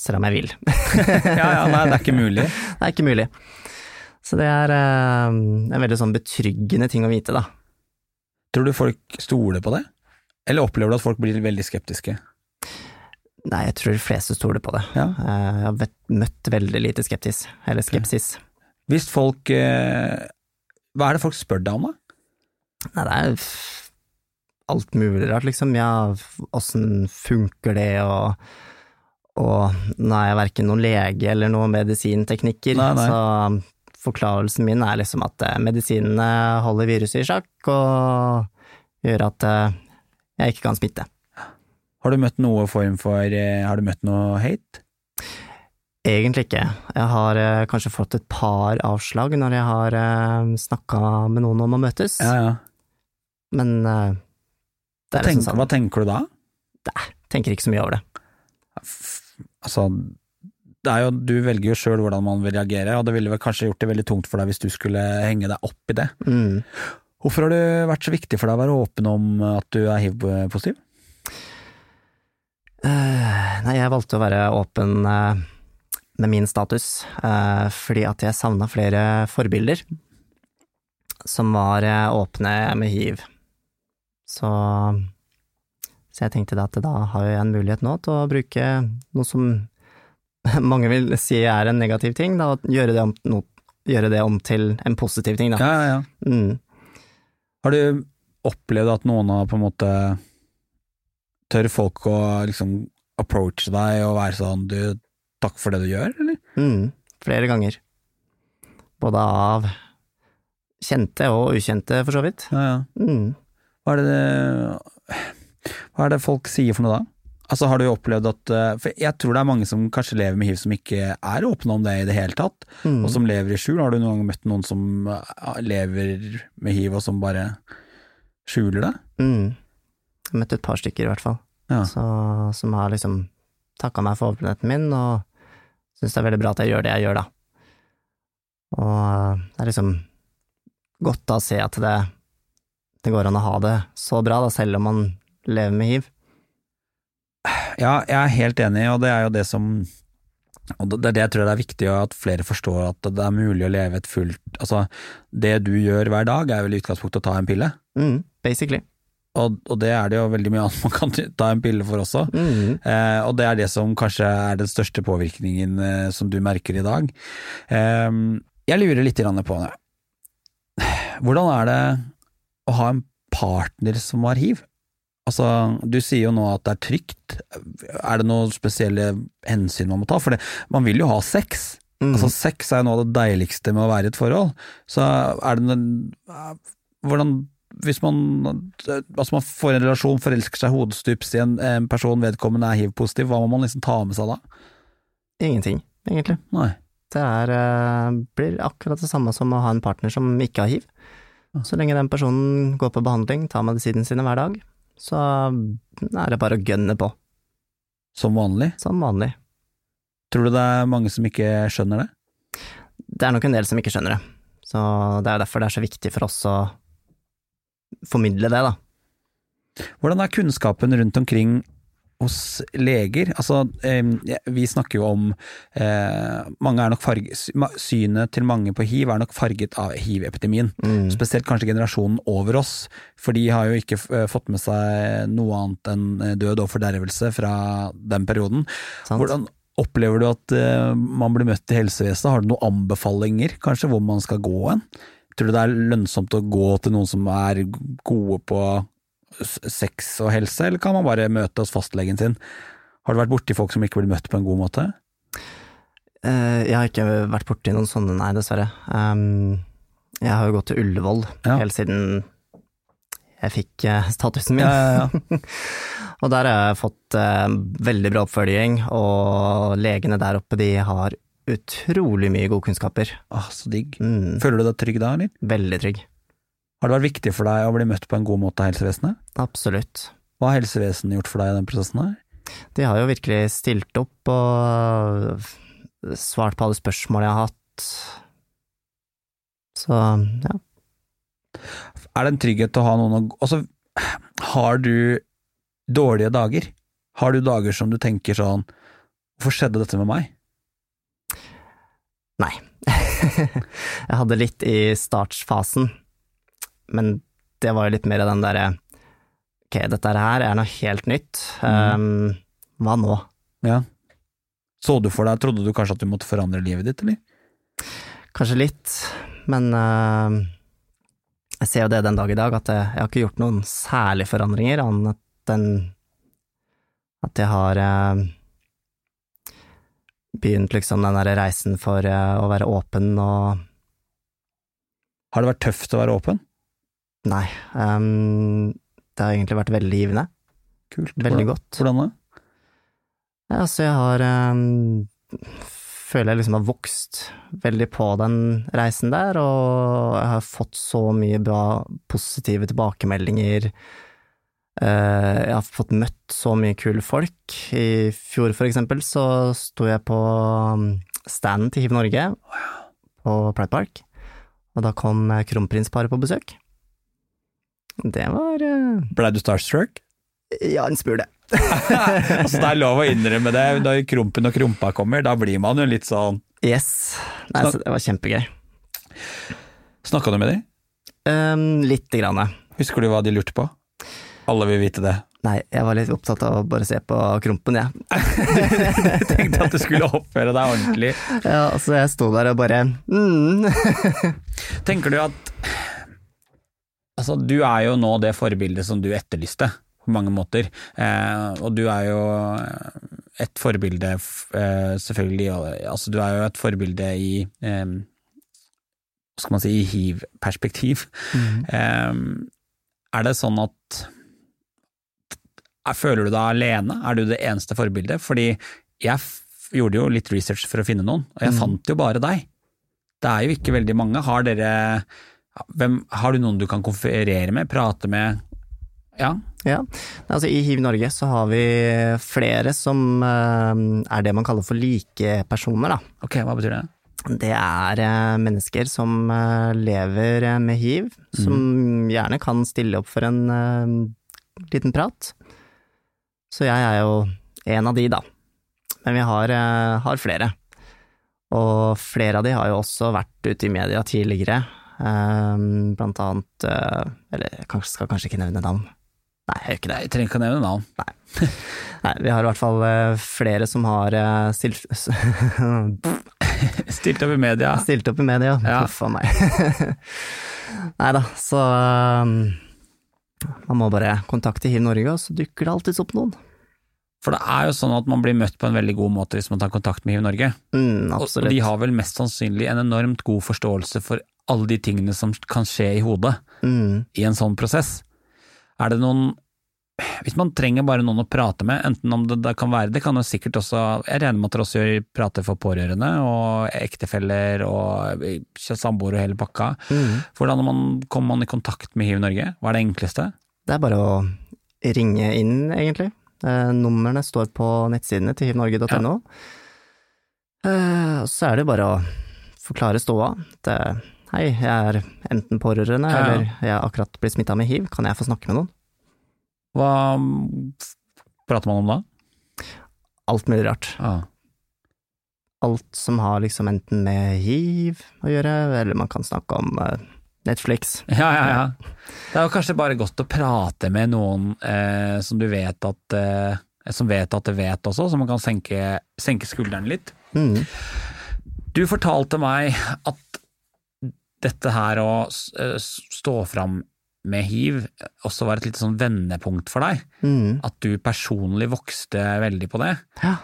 Speaker 2: Selv om jeg vil.
Speaker 1: Ja, ja, nei, det er ikke mulig.
Speaker 2: det er ikke mulig. Så det er eh, en veldig sånn betryggende ting å vite, da.
Speaker 1: Tror du folk stoler på det? Eller opplever du at folk blir veldig skeptiske?
Speaker 2: Nei, jeg tror de fleste stoler på det.
Speaker 1: Ja.
Speaker 2: Eh, Jeg har vet, møtt veldig lite skeptis, eller skepsis.
Speaker 1: Hvis folk eh, Hva er det folk spør deg om, da?
Speaker 2: Nei, det er alt mulig rart, liksom. Ja, åssen funker det, og, og nå er jeg verken noen lege eller noen medisinteknikker,
Speaker 1: Nei, nei.
Speaker 2: så forklarelsen min er liksom at eh, medisinene holder viruset i sjakk og gjør at eh, jeg ikke kan smitte.
Speaker 1: Har du møtt noe form for eh, Har du møtt noe hate?
Speaker 2: Egentlig ikke. Jeg har eh, kanskje fått et par avslag når jeg har uh, snakka med noen om å møtes,
Speaker 1: Ja, ja.
Speaker 2: men eh, det er liksom sånn,
Speaker 1: hva tenker du da?
Speaker 2: Nei, tenker ikke så mye over det.
Speaker 1: Altså, det er jo, du velger jo sjøl hvordan man vil reagere, og det ville vel kanskje gjort det veldig tungt for deg hvis du skulle henge deg opp i det.
Speaker 2: Mm.
Speaker 1: Hvorfor har det vært så viktig for deg å være åpen om at du er hiv-positiv?
Speaker 2: Uh, nei, jeg valgte å være åpen uh, med min status, uh, fordi at jeg savna flere forbilder som var åpne med hiv. Så, så jeg tenkte at da har jeg en mulighet nå til å bruke noe som mange vil si er en negativ ting, da, gjøre det om, no, gjøre det om til en positiv ting, da.
Speaker 1: Ja, ja, ja.
Speaker 2: Mm.
Speaker 1: Har du opplevd at noen har på en måte Tør folk å liksom approache deg og være sånn du, takk for det du gjør, eller?
Speaker 2: Mm. Flere ganger. Både av kjente og ukjente, for så vidt.
Speaker 1: Ja, ja.
Speaker 2: Mm.
Speaker 1: Hva er det Hva er det folk sier for noe da? Altså Har du opplevd at eh, For jeg tror det er mange som kanskje lever med hiv som ikke er åpne om det i det hele tatt,
Speaker 2: Mm.
Speaker 1: og som lever i skjul. Har du noen gang møtt noen som eh, lever med hiv og som bare skjuler det?
Speaker 2: Mm. Jeg har møtt et par stykker, i hvert fall,
Speaker 1: Ja.
Speaker 2: så, som har liksom takka meg for åpenheten min, og syns det er veldig bra at jeg gjør det jeg gjør, da. Og eh, det er liksom godt da å se at det, det går an å ha det så bra, da, selv om man lever med hiv.
Speaker 1: Ja, jeg er helt enig, og det er jo det som og Det er det jeg tror det er viktig at flere forstår, at det er mulig å leve et fullt Altså, det du gjør hver dag, er vel i utgangspunktet å ta en pille,
Speaker 2: Mm, basically.
Speaker 1: og, og det er det jo veldig mye annet man kan ta en pille for også.
Speaker 2: Mm.
Speaker 1: Eh, og det er det som kanskje er den største påvirkningen eh, som du merker i dag. Eh, jeg lurer litt på det. Hvordan er det å ha en partner som har hiv? Altså, du sier jo nå at det er trygt. Er det noen spesielle hensyn man må ta? For det, man vil jo ha sex.
Speaker 2: Mm.
Speaker 1: Altså, sex er jo noe av det deiligste med å være i et forhold. Så er det noen Hvordan hvis man, altså man får en relasjon, forelsker seg hodestups i en, en person vedkommende er hiv-positiv, hva må man liksom ta med seg da?
Speaker 2: Ingenting, egentlig.
Speaker 1: Nei.
Speaker 2: Det er, eh, blir akkurat det samme som å ha en partner som ikke har hiv. Så lenge den personen går på behandling, tar medisinen sine hver dag, så er det bare å gønne på,
Speaker 1: Som vanlig.
Speaker 2: som vanlig.
Speaker 1: Tror du det er mange som ikke skjønner det?
Speaker 2: Det er nok en del som ikke skjønner det, så det er derfor det er så viktig for oss å formidle det, da.
Speaker 1: Hvordan er kunnskapen rundt omkring hos leger? Altså, vi snakker jo om eh, farge, Synet til mange på hiv er nok farget av hiv-epidemien.
Speaker 2: Mm.
Speaker 1: Spesielt kanskje generasjonen over oss, for de har jo ikke eh, fått med seg noe annet enn eh, død og fordervelse fra den perioden.
Speaker 2: Sant?
Speaker 1: Hvordan opplever du at man blir møtt i helsevesenet? Har du noen anbefalinger, kanskje, hvor man skal gå hen? Tror du det er lønnsomt å gå til noen som er gode på sex og helse, eller kan man bare møte hos fastlegen sin? Har du vært borti folk som ikke blir møtt på en god måte?
Speaker 2: Eh, jeg har ikke vært borti noen sånne, nei, dessverre. Um, jeg har jo gått til Ullevål
Speaker 1: Ja.
Speaker 2: helt siden jeg fikk eh, statusen min.
Speaker 1: Ja, ja, ja.
Speaker 2: Og der har jeg fått eh, veldig bra oppfølging, og legene der oppe de har utrolig mye gode kunnskaper.
Speaker 1: Ah, så digg.
Speaker 2: Mm,
Speaker 1: Føler du deg trygg da, eller?
Speaker 2: veldig trygg.
Speaker 1: Har det vært viktig for deg å bli møtt på en god måte av helsevesenet?
Speaker 2: Absolutt.
Speaker 1: Hva har helsevesenet gjort for deg i den prosessen her?
Speaker 2: De har jo virkelig stilt opp og svart på alle spørsmål jeg har hatt. Så ja.
Speaker 1: Er det en trygghet å ha noen å Altså, har du dårlige dager? Har du dager som du tenker sånn Hvorfor skjedde dette med meg?
Speaker 2: Nei. jeg hadde litt i startfasen, men det var jo litt mer den derre ok, dette her er noe helt nytt, um, hva nå?
Speaker 1: Ja. Så du for deg, trodde du kanskje at du måtte forandre livet ditt, eller?
Speaker 2: Kanskje litt, men uh, jeg ser jo det den dag i dag, at jeg, jeg har ikke gjort noen særlige forandringer, annet enn at jeg har uh, begynt liksom den der reisen for uh, å være åpen og
Speaker 1: Har det vært tøft å være åpen?
Speaker 2: Nei, um, det har egentlig vært veldig givende.
Speaker 1: Kult.
Speaker 2: Veldig godt.
Speaker 1: Hvordan da?
Speaker 2: Ja, altså, jeg har um, Føler jeg liksom har vokst veldig på den reisen der, og jeg har fått så mye bra positive tilbakemeldinger. Uh, jeg har fått møtt så mye kule folk. I fjor, for eksempel, så sto jeg på um, standen til Hiv Norge på Pride Park, og da kom eh, kronprinsparet på besøk. Det var uh...
Speaker 1: Blei du starstruck?
Speaker 2: Ja, en smule.
Speaker 1: altså, det er lov å innrømme det. Når krumpen og krumpa kommer, da blir man jo litt sånn
Speaker 2: Yes. Nei, så det var kjempegøy.
Speaker 1: Snakka du med dem?
Speaker 2: Um, Lite grann.
Speaker 1: Husker du hva de lurte på? Alle vil vite det.
Speaker 2: Nei, jeg var litt opptatt av å bare se på krumpen, jeg.
Speaker 1: Du tenkte at du skulle oppføre deg ordentlig.
Speaker 2: Ja, så jeg sto der og bare mm.
Speaker 1: Tenker du at Altså, du er jo nå det forbildet som du etterlyste, på mange måter. Eh, og du er jo et forbilde, eh, selvfølgelig Altså, du er jo et forbilde i eh, Hva skal man si, i hiv-perspektiv.
Speaker 2: Mm.
Speaker 1: er det sånn at Føler du deg alene? Er du det eneste forbildet? Fordi jeg gjorde jo litt research for å finne noen, og jeg
Speaker 2: Mm.
Speaker 1: fant jo bare deg. Det er jo ikke veldig mange. Har dere hvem, Har du noen du kan konferere med, prate med? Ja?
Speaker 2: Ja, altså I Hiv Norge så har vi flere som eh, er det man kaller for likepersoner.
Speaker 1: Ok, hva betyr det?
Speaker 2: Det er eh, mennesker som eh, lever med hiv, som gjerne kan stille opp for en liten prat. Så jeg er jo en av de, da. Men vi har, har flere. Og flere av de har jo også vært ute i media tidligere. Eh, blant annet eh, Eller jeg skal kanskje ikke nevne navn. Nei, jeg gjør ikke det.
Speaker 1: Jeg trenger ikke å nevne navn.
Speaker 2: Nei, vi har i hvert fall eh, flere som har eh, stilt,
Speaker 1: Stilt opp i media.
Speaker 2: stilt opp i media.
Speaker 1: Ja.
Speaker 2: Huff a meg. Nei da, så um, man må bare kontakte Hiv Norge, og så dukker det alltids opp noen.
Speaker 1: For det er jo sånn at man blir møtt på en veldig god måte hvis man tar kontakt med Hiv Norge.
Speaker 2: Mm,
Speaker 1: og de har vel mest sannsynlig en enormt god forståelse for alle de tingene som kan skje i hodet
Speaker 2: Mm,
Speaker 1: i en sånn prosess. Er det noen Hvis man trenger bare noen å prate med, enten om det, det kan være Det kan jo sikkert også Jeg regner med at dere også prater for pårørende og ektefeller og samboere og hele pakka.
Speaker 2: mm.
Speaker 1: Hvordan man, kommer man i kontakt med Hiv Norge? Hva er det enkleste?
Speaker 2: Det er bare å ringe inn, egentlig. Eh, numrene står på nettsidene til hivnorge.no. Eh, så er det bare å forklare ståa. Det eh, hei, jeg er enten pårørende,
Speaker 1: Ja,
Speaker 2: eller jeg har akkurat blitt smitta med hiv, kan jeg få snakke med noen?
Speaker 1: Hva prater man om da?
Speaker 2: Alt mulig rart.
Speaker 1: Ja.
Speaker 2: alt som har liksom enten med hiv å gjøre, eller man kan snakke om eh, Netflix.
Speaker 1: Ja, ja, ja. Det er jo kanskje bare godt å prate med noen eh, som du vet at eh, som vet at det vet også, så man kan senke, senke skuldrene litt.
Speaker 2: Mm.
Speaker 1: Du fortalte meg at dette her å eh, stå fram med hiv også var et lite sånn vendepunkt for deg.
Speaker 2: Mm.
Speaker 1: At du personlig vokste veldig på det.
Speaker 2: Ja.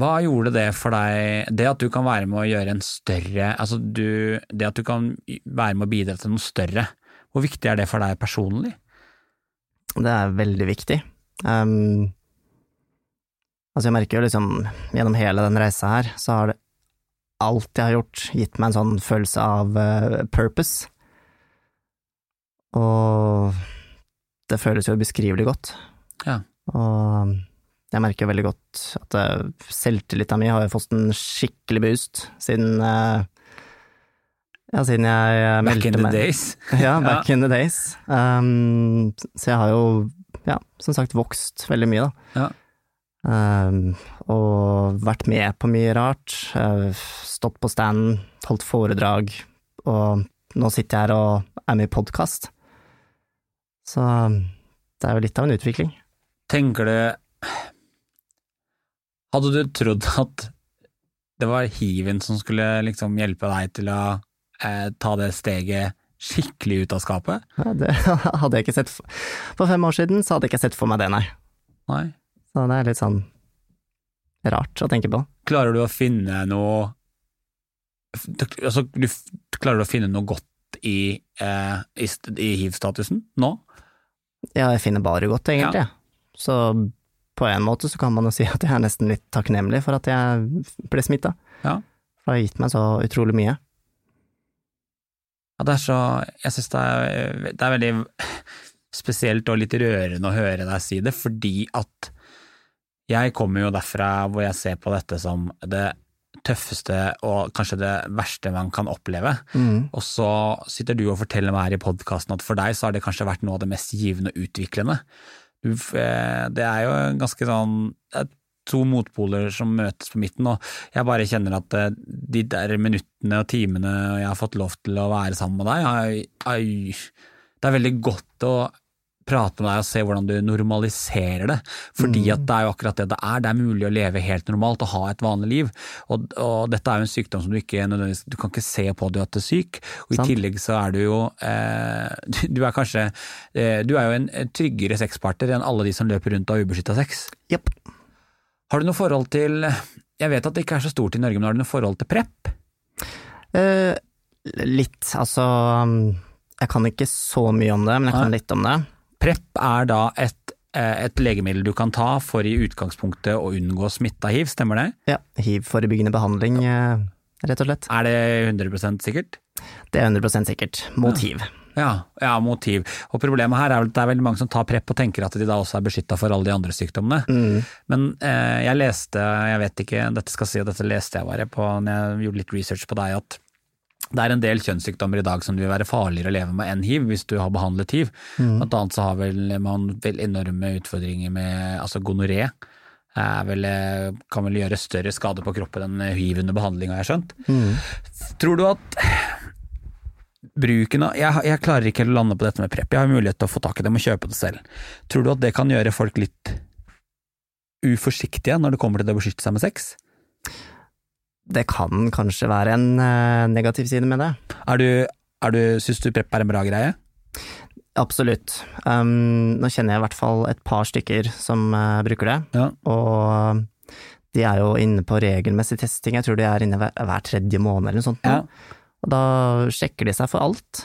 Speaker 1: Hva gjorde det for deg, det at du kan være med å gjøre en større, altså du, det at du kan være med å bidra til noe større, hvor viktig er det for deg personlig?
Speaker 2: Det er veldig viktig. Um, altså jeg merker jo liksom, gjennom hele den reisa her, så har det alt jeg har gjort, gitt meg en sånn følelse av uh, purpose. Og det føles jo ubeskrivelig godt.
Speaker 1: Ja.
Speaker 2: Og jeg merker veldig godt at uh, selvtilliten min har fått en skikkelig boost siden uh, ja, siden jeg eh,
Speaker 1: Back in the
Speaker 2: meg
Speaker 1: days.
Speaker 2: ja, back in the days. Um, så jeg har jo, ja, som sagt, vokst veldig mye, da.
Speaker 1: Ja.
Speaker 2: Um, og vært med på mye rart. Uh, stått på standen, holdt foredrag, og nå sitter jeg her og er med i podkast. Så det er jo litt av en utvikling.
Speaker 1: Tenker du Hadde du trodd at det var hiven som skulle liksom hjelpe deg til å eh, ta det steget skikkelig ut av skapet?
Speaker 2: Ja, det hadde jeg ikke sett for, for fem år siden, så hadde jeg ikke sett for meg det, nei.
Speaker 1: Nei.
Speaker 2: Så det er litt sånn rart å tenke på.
Speaker 1: Klarer du å finne noe altså, du, Klarer du å finne noe godt i, eh, i, i hiv-statusen nå?
Speaker 2: Ja, jeg finner bare godt, egentlig. Så på en måte så kan man jo si at jeg er nesten litt takknemlig for at jeg ble smitta.
Speaker 1: Ja.
Speaker 2: For det har gitt meg så utrolig mye.
Speaker 1: Ja, det er så Jeg syns det, det er veldig spesielt og litt rørende å høre deg si det, fordi at jeg kommer jo derfra hvor jeg ser på dette som det tøffeste og kanskje det verste man kan oppleve.
Speaker 2: Mm.
Speaker 1: Og så sitter du og forteller meg her i podkasten at for deg så har det kanskje vært noe av det mest givende og utviklende. Eh, det er jo ganske sånn to motpoler som møtes på midten, og jeg bare kjenner at eh, de der minuttene og timene jeg har fått lov til å være sammen med deg, ai, det er veldig godt å prate med deg og se hvordan du normaliserer det, fordi at det er jo akkurat det det er. Det er mulig å leve helt normalt og ha et vanlig liv, og, og dette er jo en sykdom som du ikke nødvendigvis Du kan ikke se på at du er syk, og i tillegg så er du jo eh, du, er kanskje eh, Du er jo en tryggere sexpartner enn alle de som løper rundt og har ubeskytta sex.
Speaker 2: Yep.
Speaker 1: Har du noe forhold til Jeg vet at det ikke er så stort i Norge, men har du noe forhold til prep?
Speaker 2: Eh, litt, altså um, Jeg kan ikke så mye om det, men jeg kan litt om det.
Speaker 1: Prep er da et, eh, et legemiddel du kan ta for i utgangspunktet å unngå smitte av hiv, stemmer det?
Speaker 2: Ja, hiv-forebyggende behandling, eh, rett og slett.
Speaker 1: Er det 100% sikkert?
Speaker 2: Det er 100 sikkert. Mot hiv.
Speaker 1: Ja, ja, motiv. Og problemet her er vel at det er veldig mange som tar prep og tenker at de da også er beskytta for alle de andre sykdommene.
Speaker 2: Mm.
Speaker 1: Men eh, jeg leste, jeg vet ikke, dette skal si at dette leste jeg bare på når jeg gjorde litt research på deg, at det er en del kjønnssykdommer i dag som vil være farligere å leve med enn hiv hvis du har behandlet hiv. Blant annet så har vel man vel enorme utfordringer med altså gonoré. Vel, eh, kan vel gjøre større skade på kroppen enn hiv under behandling, har jeg skjønt.
Speaker 2: Mm.
Speaker 1: Tror du at bruken av jeg, jeg klarer ikke å lande på dette med prep, jeg har mulighet til å få tak i det, og kjøpe det selv. Tror du at det kan gjøre folk litt uforsiktige når det kommer til det å beskytte seg med sex?
Speaker 2: Det kan kanskje være en eh, negativ side med det.
Speaker 1: Er du, er du, syns du prep er en bra greie?
Speaker 2: Absolutt. Um, nå kjenner jeg i hvert fall et par stykker som uh, bruker det,
Speaker 1: Ja.
Speaker 2: og de er jo inne på regelmessig testing, jeg tror de er inne hver, hver tredje måned eller noe sånt.
Speaker 1: Ja.
Speaker 2: Og da sjekker de seg for alt.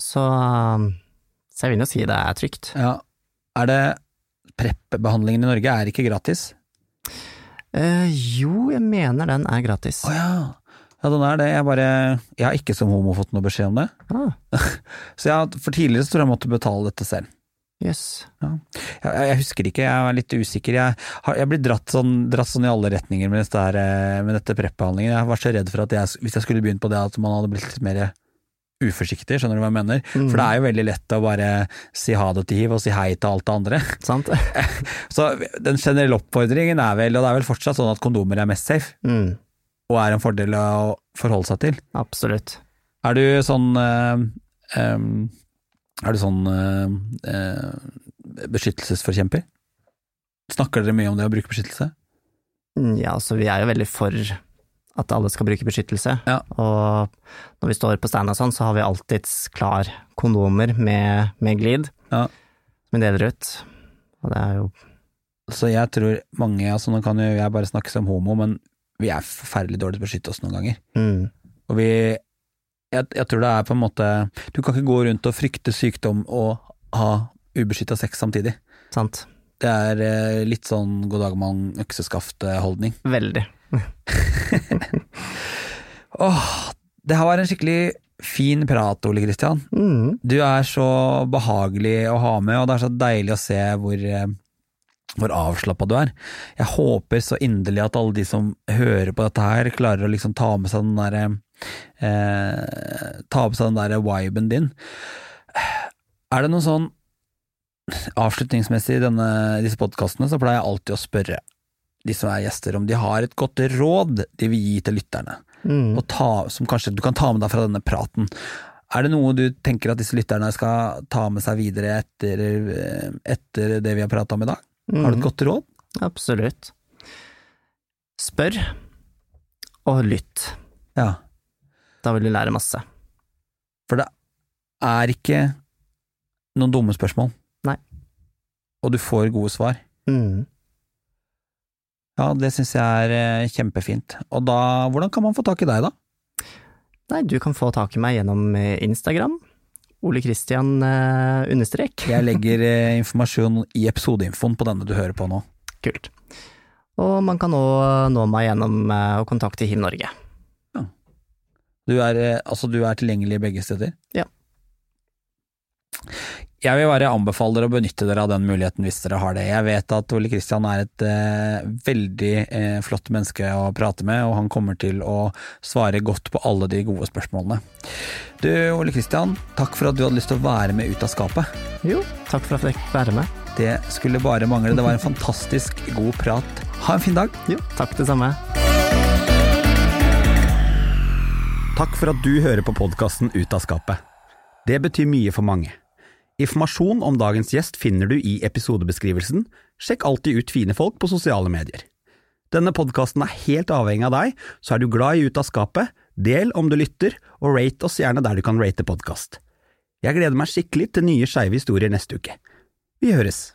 Speaker 2: Så, um, så jeg vil jo si det er trygt.
Speaker 1: ja. Er det prep-behandlingen i Norge er ikke gratis?
Speaker 2: Eh, jo, jeg mener den er gratis.
Speaker 1: Å ja. Ja, den er det. Jeg bare Jeg har ikke som homo fått noe beskjed om det.
Speaker 2: Ah,
Speaker 1: Så jeg, for tidligere så tror jeg jeg måtte betale dette selv.
Speaker 2: Jøss.
Speaker 1: Jeg, jeg, jeg husker ikke, jeg er litt usikker. Jeg, har, jeg blir dratt sånn, dratt sånn i alle retninger med, dette her, eh, med dette prep-behandlingen. Jeg var så redd for at jeg, hvis jeg skulle begynt på det, at man hadde blitt litt mer uforsiktig, skjønner du hva jeg mener? For det er jo veldig lett å bare si ha det til hiv og si hei til alt det andre.
Speaker 2: Sant?
Speaker 1: Så den generelle oppfordringen er vel, og det er vel fortsatt sånn at kondomer er mest safe,
Speaker 2: Mm,
Speaker 1: og er en fordel å forholde seg til.
Speaker 2: absolutt.
Speaker 1: Er du sånn øh, øh, Er du sånn eh, beskyttelsesforkjemper? Snakker dere mye om det å bruke beskyttelse?
Speaker 2: Mm, Ja, altså vi er jo veldig for at alle skal bruke beskyttelse,
Speaker 1: Ja.
Speaker 2: og når vi står på stand og sånn, så har vi alltids klar kondomer med, med glid,
Speaker 1: Ja.
Speaker 2: som vi deler ut. Og det er jo
Speaker 1: Så jeg tror mange, altså nå kan jo jeg bare snakke som homo, men vi er forferdelig dårlige til å beskytte oss noen ganger.
Speaker 2: mm,
Speaker 1: Og vi jeg, jeg tror det er på en måte Du kan ikke gå rundt og frykte sykdom og ha ubeskytta sex samtidig.
Speaker 2: sant.
Speaker 1: Det er eh, litt sånn god dag mann, økseskaft-holdning.
Speaker 2: Veldig.
Speaker 1: Åh, det her var en skikkelig fin prat, Ole Kristian.
Speaker 2: Mm,
Speaker 1: Du er så behagelig å ha med, og det er så deilig å se hvor, eh, hvor avslappa du er. Jeg håper så inderlig at alle de som hører på dette her, klarer å liksom ta med seg den derre eh, Ta med seg den derre viben din. Er det noe sånn Avslutningsmessig i denne, disse podkastene så pleier jeg alltid å spørre de som er gjester, om de har et godt råd de vil gi til lytterne
Speaker 2: mm.
Speaker 1: og ta, som kanskje du kan ta med deg fra denne praten. Er det noe du tenker at disse lytterne skal ta med seg videre etter, eh, etter det vi har prata om i dag? Har du et
Speaker 2: Mm,
Speaker 1: godt råd?
Speaker 2: Absolutt. Spør, og lytt.
Speaker 1: Ja.
Speaker 2: Da vil du lære masse.
Speaker 1: For det er ikke noen dumme spørsmål.
Speaker 2: Nei.
Speaker 1: Og du får gode svar.
Speaker 2: Mm.
Speaker 1: Ja, det syns jeg er eh, kjempefint. Og da, hvordan kan man få tak i deg, da?
Speaker 2: Nei, du kan få tak i meg gjennom eh, Instagram. Ole Kristian eh, understrek.
Speaker 1: Jeg legger eh, informasjon i episodeinfoen på denne du hører på nå.
Speaker 2: Kult. Og man kan òg nå meg gjennom eh, å kontakte Hiv Norge.
Speaker 1: Du er, eh, altså, du er tilgjengelig begge steder?
Speaker 2: Ja.
Speaker 1: Jeg vil bare anbefale dere å benytte dere av den muligheten hvis dere har det. Jeg vet at Ole Kristian er et eh, veldig eh, flott menneske å prate med, og han kommer til å svare godt på alle de gode spørsmålene. Du Ole Kristian, takk for at du hadde lyst til å være med ut av skapet.
Speaker 2: Jo, takk for at jeg fikk være med.
Speaker 1: Det skulle bare mangle. Det var en fantastisk god prat. Ha en fin dag.
Speaker 2: Jo, takk det samme.
Speaker 1: Takk for at du hører på podkasten Ut av skapet. Det betyr mye for mange. Informasjon om dagens gjest finner du i episodebeskrivelsen. Sjekk alltid ut fine folk på sosiale medier. Denne podkasten er helt avhengig av deg, så er du glad i Ut av skapet, del om du lytter, og rate oss gjerne der du kan rate podkast. Jeg gleder meg skikkelig til nye skeive historier neste uke. Vi høres!